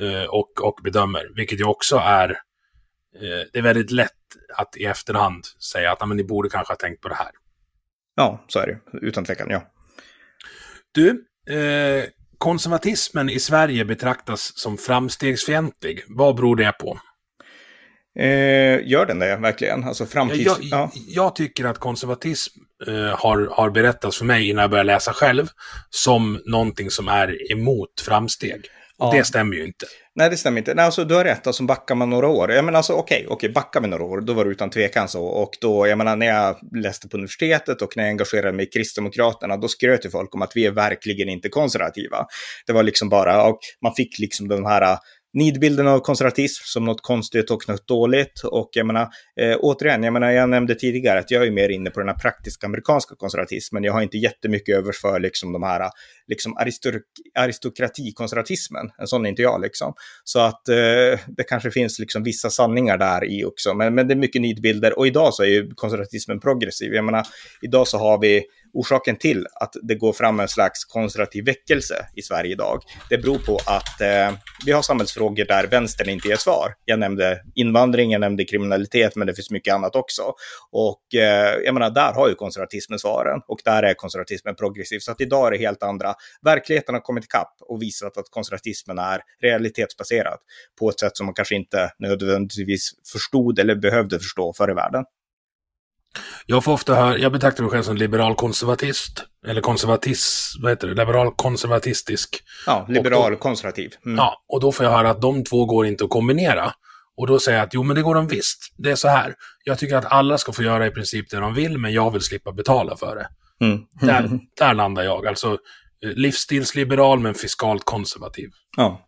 Speaker 1: eh, och, och bedömer, vilket ju också är eh, det är väldigt lätt att i efterhand säga att men, ni borde kanske ha tänkt på det här.
Speaker 3: Ja, så är det. Utan tvekan, ja.
Speaker 1: Du, eh, konservatismen i Sverige betraktas som framstegsfientlig. Vad beror det på?
Speaker 3: Eh, gör den det verkligen? Alltså framtids...
Speaker 1: Jag, ja. jag tycker att konservatism eh, har, har berättats för mig innan jag började läsa själv som någonting som är emot framsteg. Och ja. det stämmer ju inte.
Speaker 3: Nej, det stämmer inte. Nej, alltså, du har rätt, alltså backar man några år. Jag menar alltså okej, okay, okay, backar vi några år, då var det utan tvekan så. Och då, jag menar när jag läste på universitetet och när jag engagerade mig i Kristdemokraterna, då skröt ju folk om att vi är verkligen inte konservativa. Det var liksom bara, och man fick liksom den här nidbilden av konservatism som något konstigt och något dåligt. Och jag menar, eh, återigen, jag menar, jag nämnde tidigare att jag är mer inne på den här praktiska amerikanska konservatismen. Jag har inte jättemycket övers för liksom de här liksom aristok aristokratikonservatismen. En sån är inte jag liksom. Så att eh, det kanske finns liksom vissa sanningar där i också. Men, men det är mycket nidbilder och idag så är ju konservatismen progressiv. Jag menar, idag så har vi orsaken till att det går fram en slags konservativ väckelse i Sverige idag, det beror på att eh, vi har samhällsfrågor där vänstern inte ger svar. Jag nämnde invandring, jag nämnde kriminalitet, men det finns mycket annat också. Och eh, jag menar, där har ju konservatismen svaren och där är konservatismen progressiv. Så att idag är det helt andra. Verkligheten har kommit ikapp och visat att konservatismen är realitetsbaserad på ett sätt som man kanske inte nödvändigtvis förstod eller behövde förstå förr i världen.
Speaker 1: Jag får ofta höra, jag betraktar mig själv som liberal konservatist. Eller konservatism, vad heter det? Liberal konservatistisk.
Speaker 3: Ja, liberal konservativ.
Speaker 1: Mm. Ja, och då får jag höra att de två går inte att kombinera. Och då säger jag att jo, men det går de visst. Det är så här. Jag tycker att alla ska få göra i princip det de vill, men jag vill slippa betala för det. Mm. Där, där landar jag. Alltså eh, livsstilsliberal men fiskalt konservativ.
Speaker 3: Ja.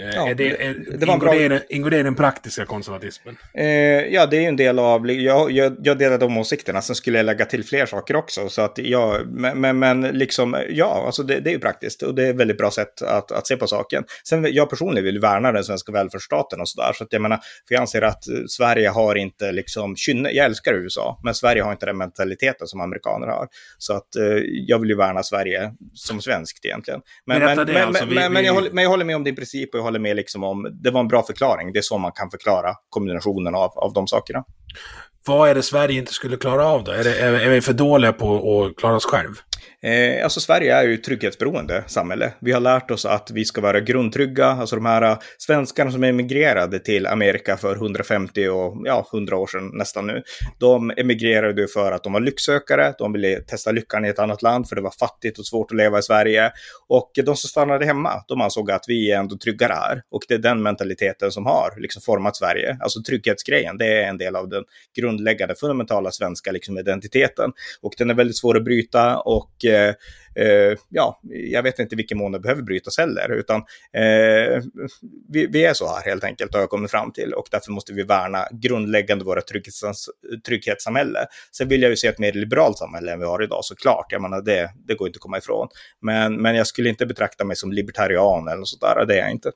Speaker 1: Eh, ja, är det, är, det var ingår, bra... det, ingår det i den praktiska konservatismen?
Speaker 3: Eh, ja, det är ju en del av... Jag, jag, jag delar de åsikterna. Sen skulle jag lägga till fler saker också. Så att jag, men, men liksom, ja, alltså det, det är ju praktiskt. Och det är ett väldigt bra sätt att, att se på saken. Sen jag personligen vill värna den svenska välfärdsstaten och sådär. Så att jag menar, för jag anser att Sverige har inte liksom kynne... Jag älskar USA, men Sverige har inte den mentaliteten som amerikaner har. Så att eh, jag vill ju värna Sverige som svenskt egentligen. Men, men, men, alltså, vi, men, vi... jag håller, men jag håller med om din princip och jag håller med liksom om, det var en bra förklaring. Det är så man kan förklara kombinationen av, av de sakerna.
Speaker 1: Vad är det Sverige inte skulle klara av då? Är, det, är, är vi för dåliga på att klara oss själv?
Speaker 3: Eh, alltså Sverige är ju ett trygghetsberoende samhälle. Vi har lärt oss att vi ska vara grundtrygga. Alltså de här eh, svenskarna som emigrerade till Amerika för 150 och ja, 100 år sedan nästan nu. De emigrerade för att de var lycksökare. De ville testa lyckan i ett annat land för det var fattigt och svårt att leva i Sverige. Och de som stannade hemma, de ansåg att vi är ändå tryggare här. Och det är den mentaliteten som har liksom format Sverige. Alltså trygghetsgrejen, det är en del av den grundläggande fundamentala svenska liksom, identiteten. Och den är väldigt svår att bryta och Eh, eh, ja, jag vet inte vilken mån det behöver brytas heller, utan eh, vi, vi, är så här helt enkelt, har jag kommit fram till, och därför måste vi värna grundläggande våra trygghets, trygghetssamhälle. Sen vill jag ju se ett mer liberalt samhälle än vi har idag, såklart, jag menar det, det går inte att komma ifrån. Men, men jag skulle inte betrakta mig som libertarian eller något sådär, det är jag inte.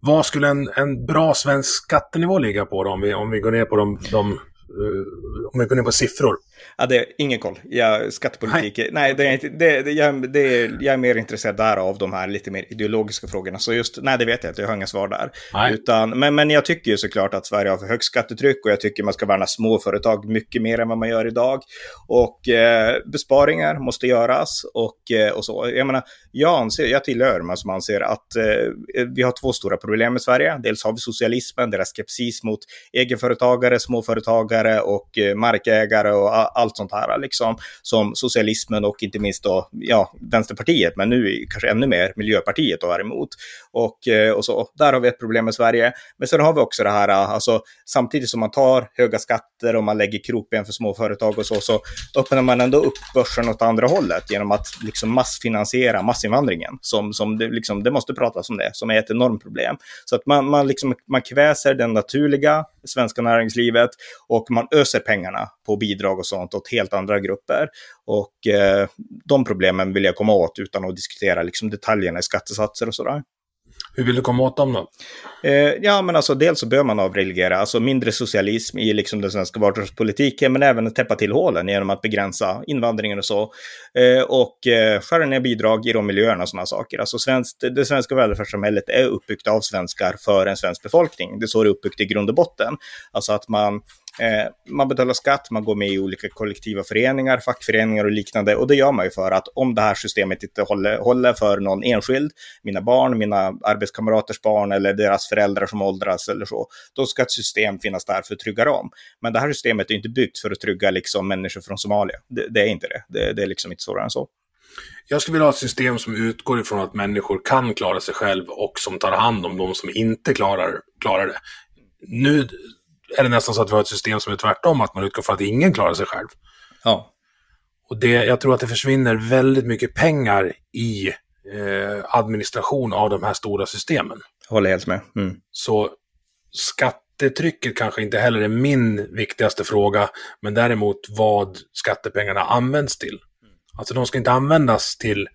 Speaker 1: Vad skulle en, en bra svensk skattenivå ligga på då, om vi, om vi går ner på de, de eh, om vi går ner på siffror?
Speaker 3: Ja, det är ingen koll. Jag, skattepolitik, nej, nej det är inte, det, det, jag, det är, jag är mer intresserad där av de här lite mer ideologiska frågorna. Så just, nej det vet jag inte, jag har inga svar där. Utan, men, men jag tycker ju såklart att Sverige har för högt skattetryck och jag tycker man ska värna småföretag mycket mer än vad man gör idag. Och eh, besparingar måste göras och, eh, och så. Jag menar, jag, anser, jag tillhör man som anser att eh, vi har två stora problem i Sverige. Dels har vi socialismen, deras skepsis mot egenföretagare, småföretagare och eh, markägare och allt sånt här liksom, som socialismen och inte minst då, ja, Vänsterpartiet, men nu kanske ännu mer Miljöpartiet då är emot. Och, eh, och så, där har vi ett problem med Sverige. Men sen har vi också det här, eh, alltså samtidigt som man tar höga skatter och man lägger krokben för småföretag och så, så öppnar man ändå upp börsen åt andra hållet genom att liksom massfinansiera massinvandringen, som, som det, liksom, det måste pratas om det, som är ett enormt problem. Så att man, man, liksom, man kväser den naturliga svenska näringslivet och man öser pengarna på bidrag och sånt åt helt andra grupper. Och eh, de problemen vill jag komma åt utan att diskutera liksom, detaljerna i skattesatser och sådär.
Speaker 1: Hur vill du komma åt dem då?
Speaker 3: Eh, ja, men alltså dels så bör man avreglera, alltså mindre socialism i liksom den svenska vardagspolitiken, men även täppa till hålen genom att begränsa invandringen och så. Eh, och eh, skära ner bidrag i de miljöerna och sådana saker. Alltså svenskt, det svenska välfärdssamhället är uppbyggt av svenskar för en svensk befolkning. Det är så det är uppbyggt i grund och botten. Alltså att man Eh, man betalar skatt, man går med i olika kollektiva föreningar, fackföreningar och liknande. Och det gör man ju för att om det här systemet inte håller, håller för någon enskild, mina barn, mina arbetskamraters barn eller deras föräldrar som åldras eller så, då ska ett system finnas där för att trygga dem. Men det här systemet är inte byggt för att trygga liksom, människor från Somalia. Det, det är inte det. det. Det är liksom inte svårare än så.
Speaker 1: Jag skulle vilja ha ett system som utgår ifrån att människor kan klara sig själv och som tar hand om de som inte klarar, klarar det. Nu är det nästan så att vi har ett system som är tvärtom, att man utgår från att ingen klarar sig själv.
Speaker 3: Ja.
Speaker 1: Och det, jag tror att det försvinner väldigt mycket pengar i eh, administration av de här stora systemen.
Speaker 3: Jag håller helt med. Mm.
Speaker 1: Så skattetrycket kanske inte heller är min viktigaste fråga, men däremot vad skattepengarna används till. Alltså de ska inte användas till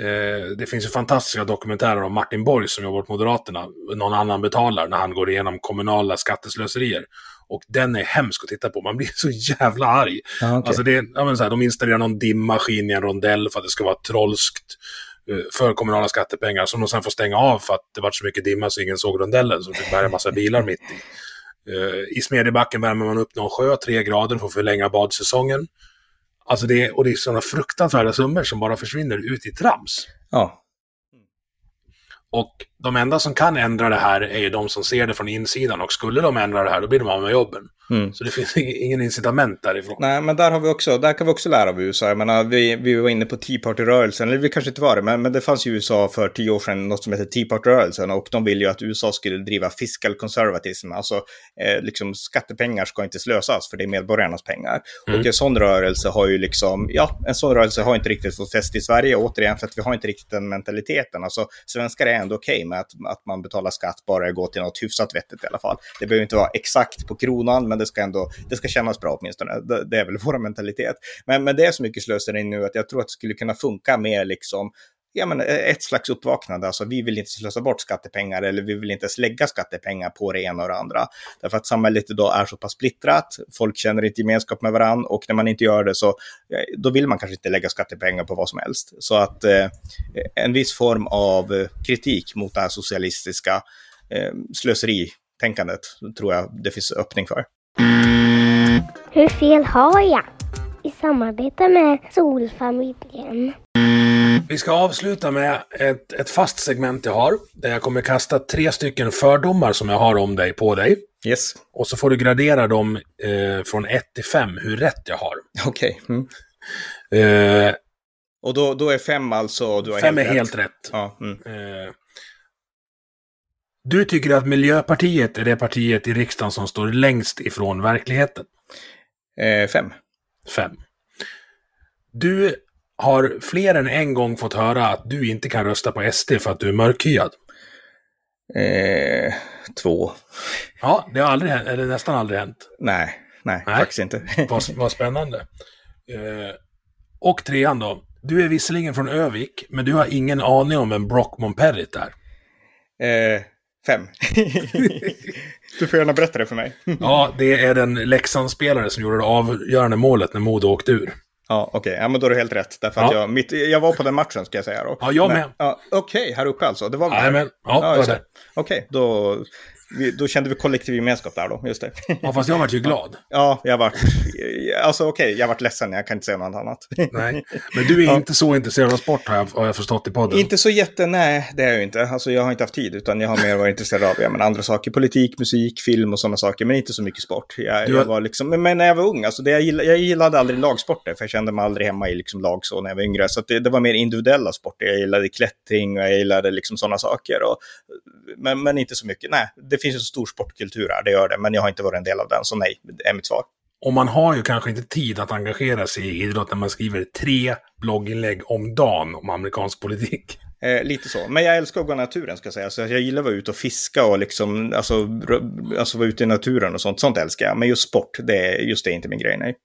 Speaker 1: Eh, det finns ju fantastiska dokumentärer om Martin Borg som jobbar på Moderaterna, någon annan betalar, när han går igenom kommunala skatteslöserier. Och den är hemsk att titta på, man blir så jävla arg.
Speaker 3: Ah, okay.
Speaker 1: Alltså det, ja, men så här, de installerar någon dimmaskin i en rondell för att det ska vara trollskt eh, för kommunala skattepengar som de sen får stänga av för att det var så mycket dimma så ingen såg rondellen, så det fick bära en massa bilar mitt i. Uh, I Smedjebacken värmer man upp någon sjö tre grader för att förlänga badsäsongen. Alltså det, och det är sådana fruktansvärda summor som bara försvinner ut i trams.
Speaker 3: Ja.
Speaker 1: Och de enda som kan ändra det här är ju de som ser det från insidan. Och skulle de ändra det här, då blir de av med jobben.
Speaker 3: Mm.
Speaker 1: Så det finns ingen incitament därifrån.
Speaker 3: Nej, men där, har vi också, där kan vi också lära av USA. Jag menar, vi, vi var inne på Tea Party-rörelsen, eller vi kanske inte var det, men, men det fanns i USA för tio år sedan något som heter Tea Party-rörelsen. Och de vill ju att USA skulle driva fiscal conservatism, alltså eh, liksom skattepengar ska inte slösas, för det är medborgarnas pengar. Mm. Och en sån rörelse har ju liksom, ja, en sån rörelse har inte riktigt fått fäste i Sverige, återigen för att vi har inte riktigt den mentaliteten. Alltså, svenskar är ändå okej okay med att, att man betalar skatt, bara det går till något hyfsat vettigt i alla fall. Det behöver inte vara exakt på kronan, men det ska ändå det ska kännas bra åtminstone. Det, det är väl vår mentalitet. Men, men det är så mycket slöseri nu att jag tror att det skulle kunna funka mer liksom ja, men eh, ett slags uppvaknande. Alltså, vi vill inte slösa bort skattepengar eller vi vill inte ens lägga skattepengar på det ena och det andra. Därför att samhället idag är så pass splittrat, folk känner inte gemenskap med varandra och när man inte gör det så eh, då vill man kanske inte lägga skattepengar på vad som helst. Så att eh, en viss form av eh, kritik mot det här socialistiska eh, slöseritänkandet tror jag det finns öppning för.
Speaker 2: Hur fel har jag? I samarbete med Solfamiljen.
Speaker 1: Vi ska avsluta med ett, ett fast segment jag har, där jag kommer kasta tre stycken fördomar som jag har om dig på dig.
Speaker 3: Yes.
Speaker 1: Och så får du gradera dem eh, från 1 till 5, hur rätt jag har.
Speaker 3: Okej. Okay.
Speaker 1: Mm. Eh,
Speaker 3: och då, då är 5 alltså? Du har
Speaker 1: fem
Speaker 3: helt
Speaker 1: är
Speaker 3: rätt.
Speaker 1: helt rätt.
Speaker 3: Ja, mm.
Speaker 1: eh, du tycker att Miljöpartiet är det partiet i riksdagen som står längst ifrån verkligheten?
Speaker 3: Eh, fem.
Speaker 1: Fem. Du har fler än en gång fått höra att du inte kan rösta på SD för att du är mörkhyad.
Speaker 3: Eh, två.
Speaker 1: Ja, det har aldrig hänt, eller nästan aldrig hänt.
Speaker 3: Nej, nej, nej. faktiskt inte.
Speaker 1: vad, vad spännande. Eh, och trean då. Du är visserligen från Övik, men du har ingen aning om vem Brock Montperrit är.
Speaker 3: Eh, Fem. du får gärna berätta det för mig.
Speaker 1: ja, det är den Leksandsspelare som gjorde det avgörande målet när Modo åkte ur.
Speaker 3: Ja, okej. Okay. Ja, men då är det helt rätt. Därför att jag, mitt, jag var på den matchen, ska jag säga då.
Speaker 1: Ja, jag med.
Speaker 3: Ja, okej, okay, här uppe alltså. Det var
Speaker 1: väl Ja, men, ja, ja det var det.
Speaker 3: Okej, okay, då... vi, då kände vi kollektiv gemenskap där då, just det.
Speaker 1: Ja, fast jag vart ju glad.
Speaker 3: Ja, jag vart, alltså okej, jag vart ledsen, jag kan inte säga något annat.
Speaker 1: Nej, men du är
Speaker 3: Ja.
Speaker 1: inte så intresserad av sport har jag, har jag förstått i podden.
Speaker 3: Inte så jätte, nej, det är jag ju inte. Alltså jag har inte haft tid, utan jag har mer varit intresserad av ja, men andra saker. Politik, musik, film och sådana saker, men inte så mycket sport. Jag,
Speaker 1: Du
Speaker 3: jag var liksom, men, när jag var ung, alltså det jag, gillade, jag gillade aldrig lagsporter, för jag kände mig aldrig hemma i liksom lag så när jag var yngre. Så det, det var mer individuella sporter. Jag gillade klättring och jag gillade liksom sådana saker. Och, men, men inte så mycket. Nej, det finns en stor sportkultur här, det gör det, men jag har inte varit en del av den, så nej, det är mitt svar.
Speaker 1: Och man har ju kanske inte tid att engagera sig i idrott när man skriver tre blogginlägg om dagen om amerikansk politik.
Speaker 3: Eh, lite så. Men jag älskar att gå i naturen ska jag säga. Så jag gillar att vara ute och fiska och liksom, alltså, alltså vara ute i naturen och sånt. Sånt älskar jag. Men just sport, det är, just det är inte min grej, nej.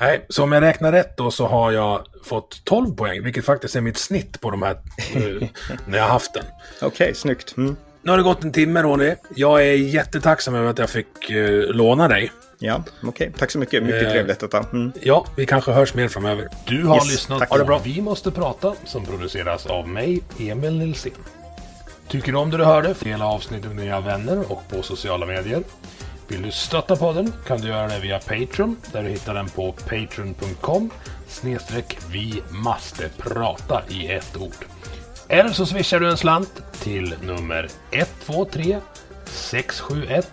Speaker 1: Nej, så om jag räknar rätt då så har jag fått 12 poäng, vilket faktiskt är mitt snitt på de här, eh, när jag har haft den.
Speaker 3: Okej, snyggt. Mm.
Speaker 1: Nu har det gått en timme Ronny. Jag är jättetacksam över att jag fick eh, låna dig.
Speaker 3: Ja, okej. Tack så mycket. Mycket
Speaker 1: Eh.
Speaker 3: trevligt detta. Mm.
Speaker 1: Ja, vi kanske hörs mer framöver.
Speaker 6: Du har
Speaker 3: Yes,
Speaker 6: lyssnat
Speaker 3: tack.
Speaker 6: på
Speaker 3: det bra.
Speaker 6: Vi måste prata som produceras av mig, Emil Nilsson. Tycker du om det du hörde? Dela avsnittet med dina vänner och på sociala medier. Vill du stötta podden kan du göra det via Patreon där du hittar den på patreon.com snedstreck vi måste prata i ett ord. Eller så swishar du en slant till nummer 123 671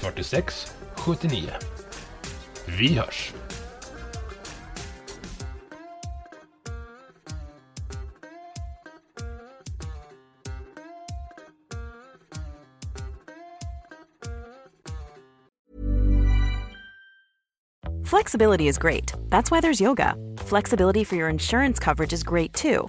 Speaker 6: 46 79. Vi hörs!
Speaker 7: Flexibility is great. That's why there's yoga. Flexibility for your insurance coverage is great too.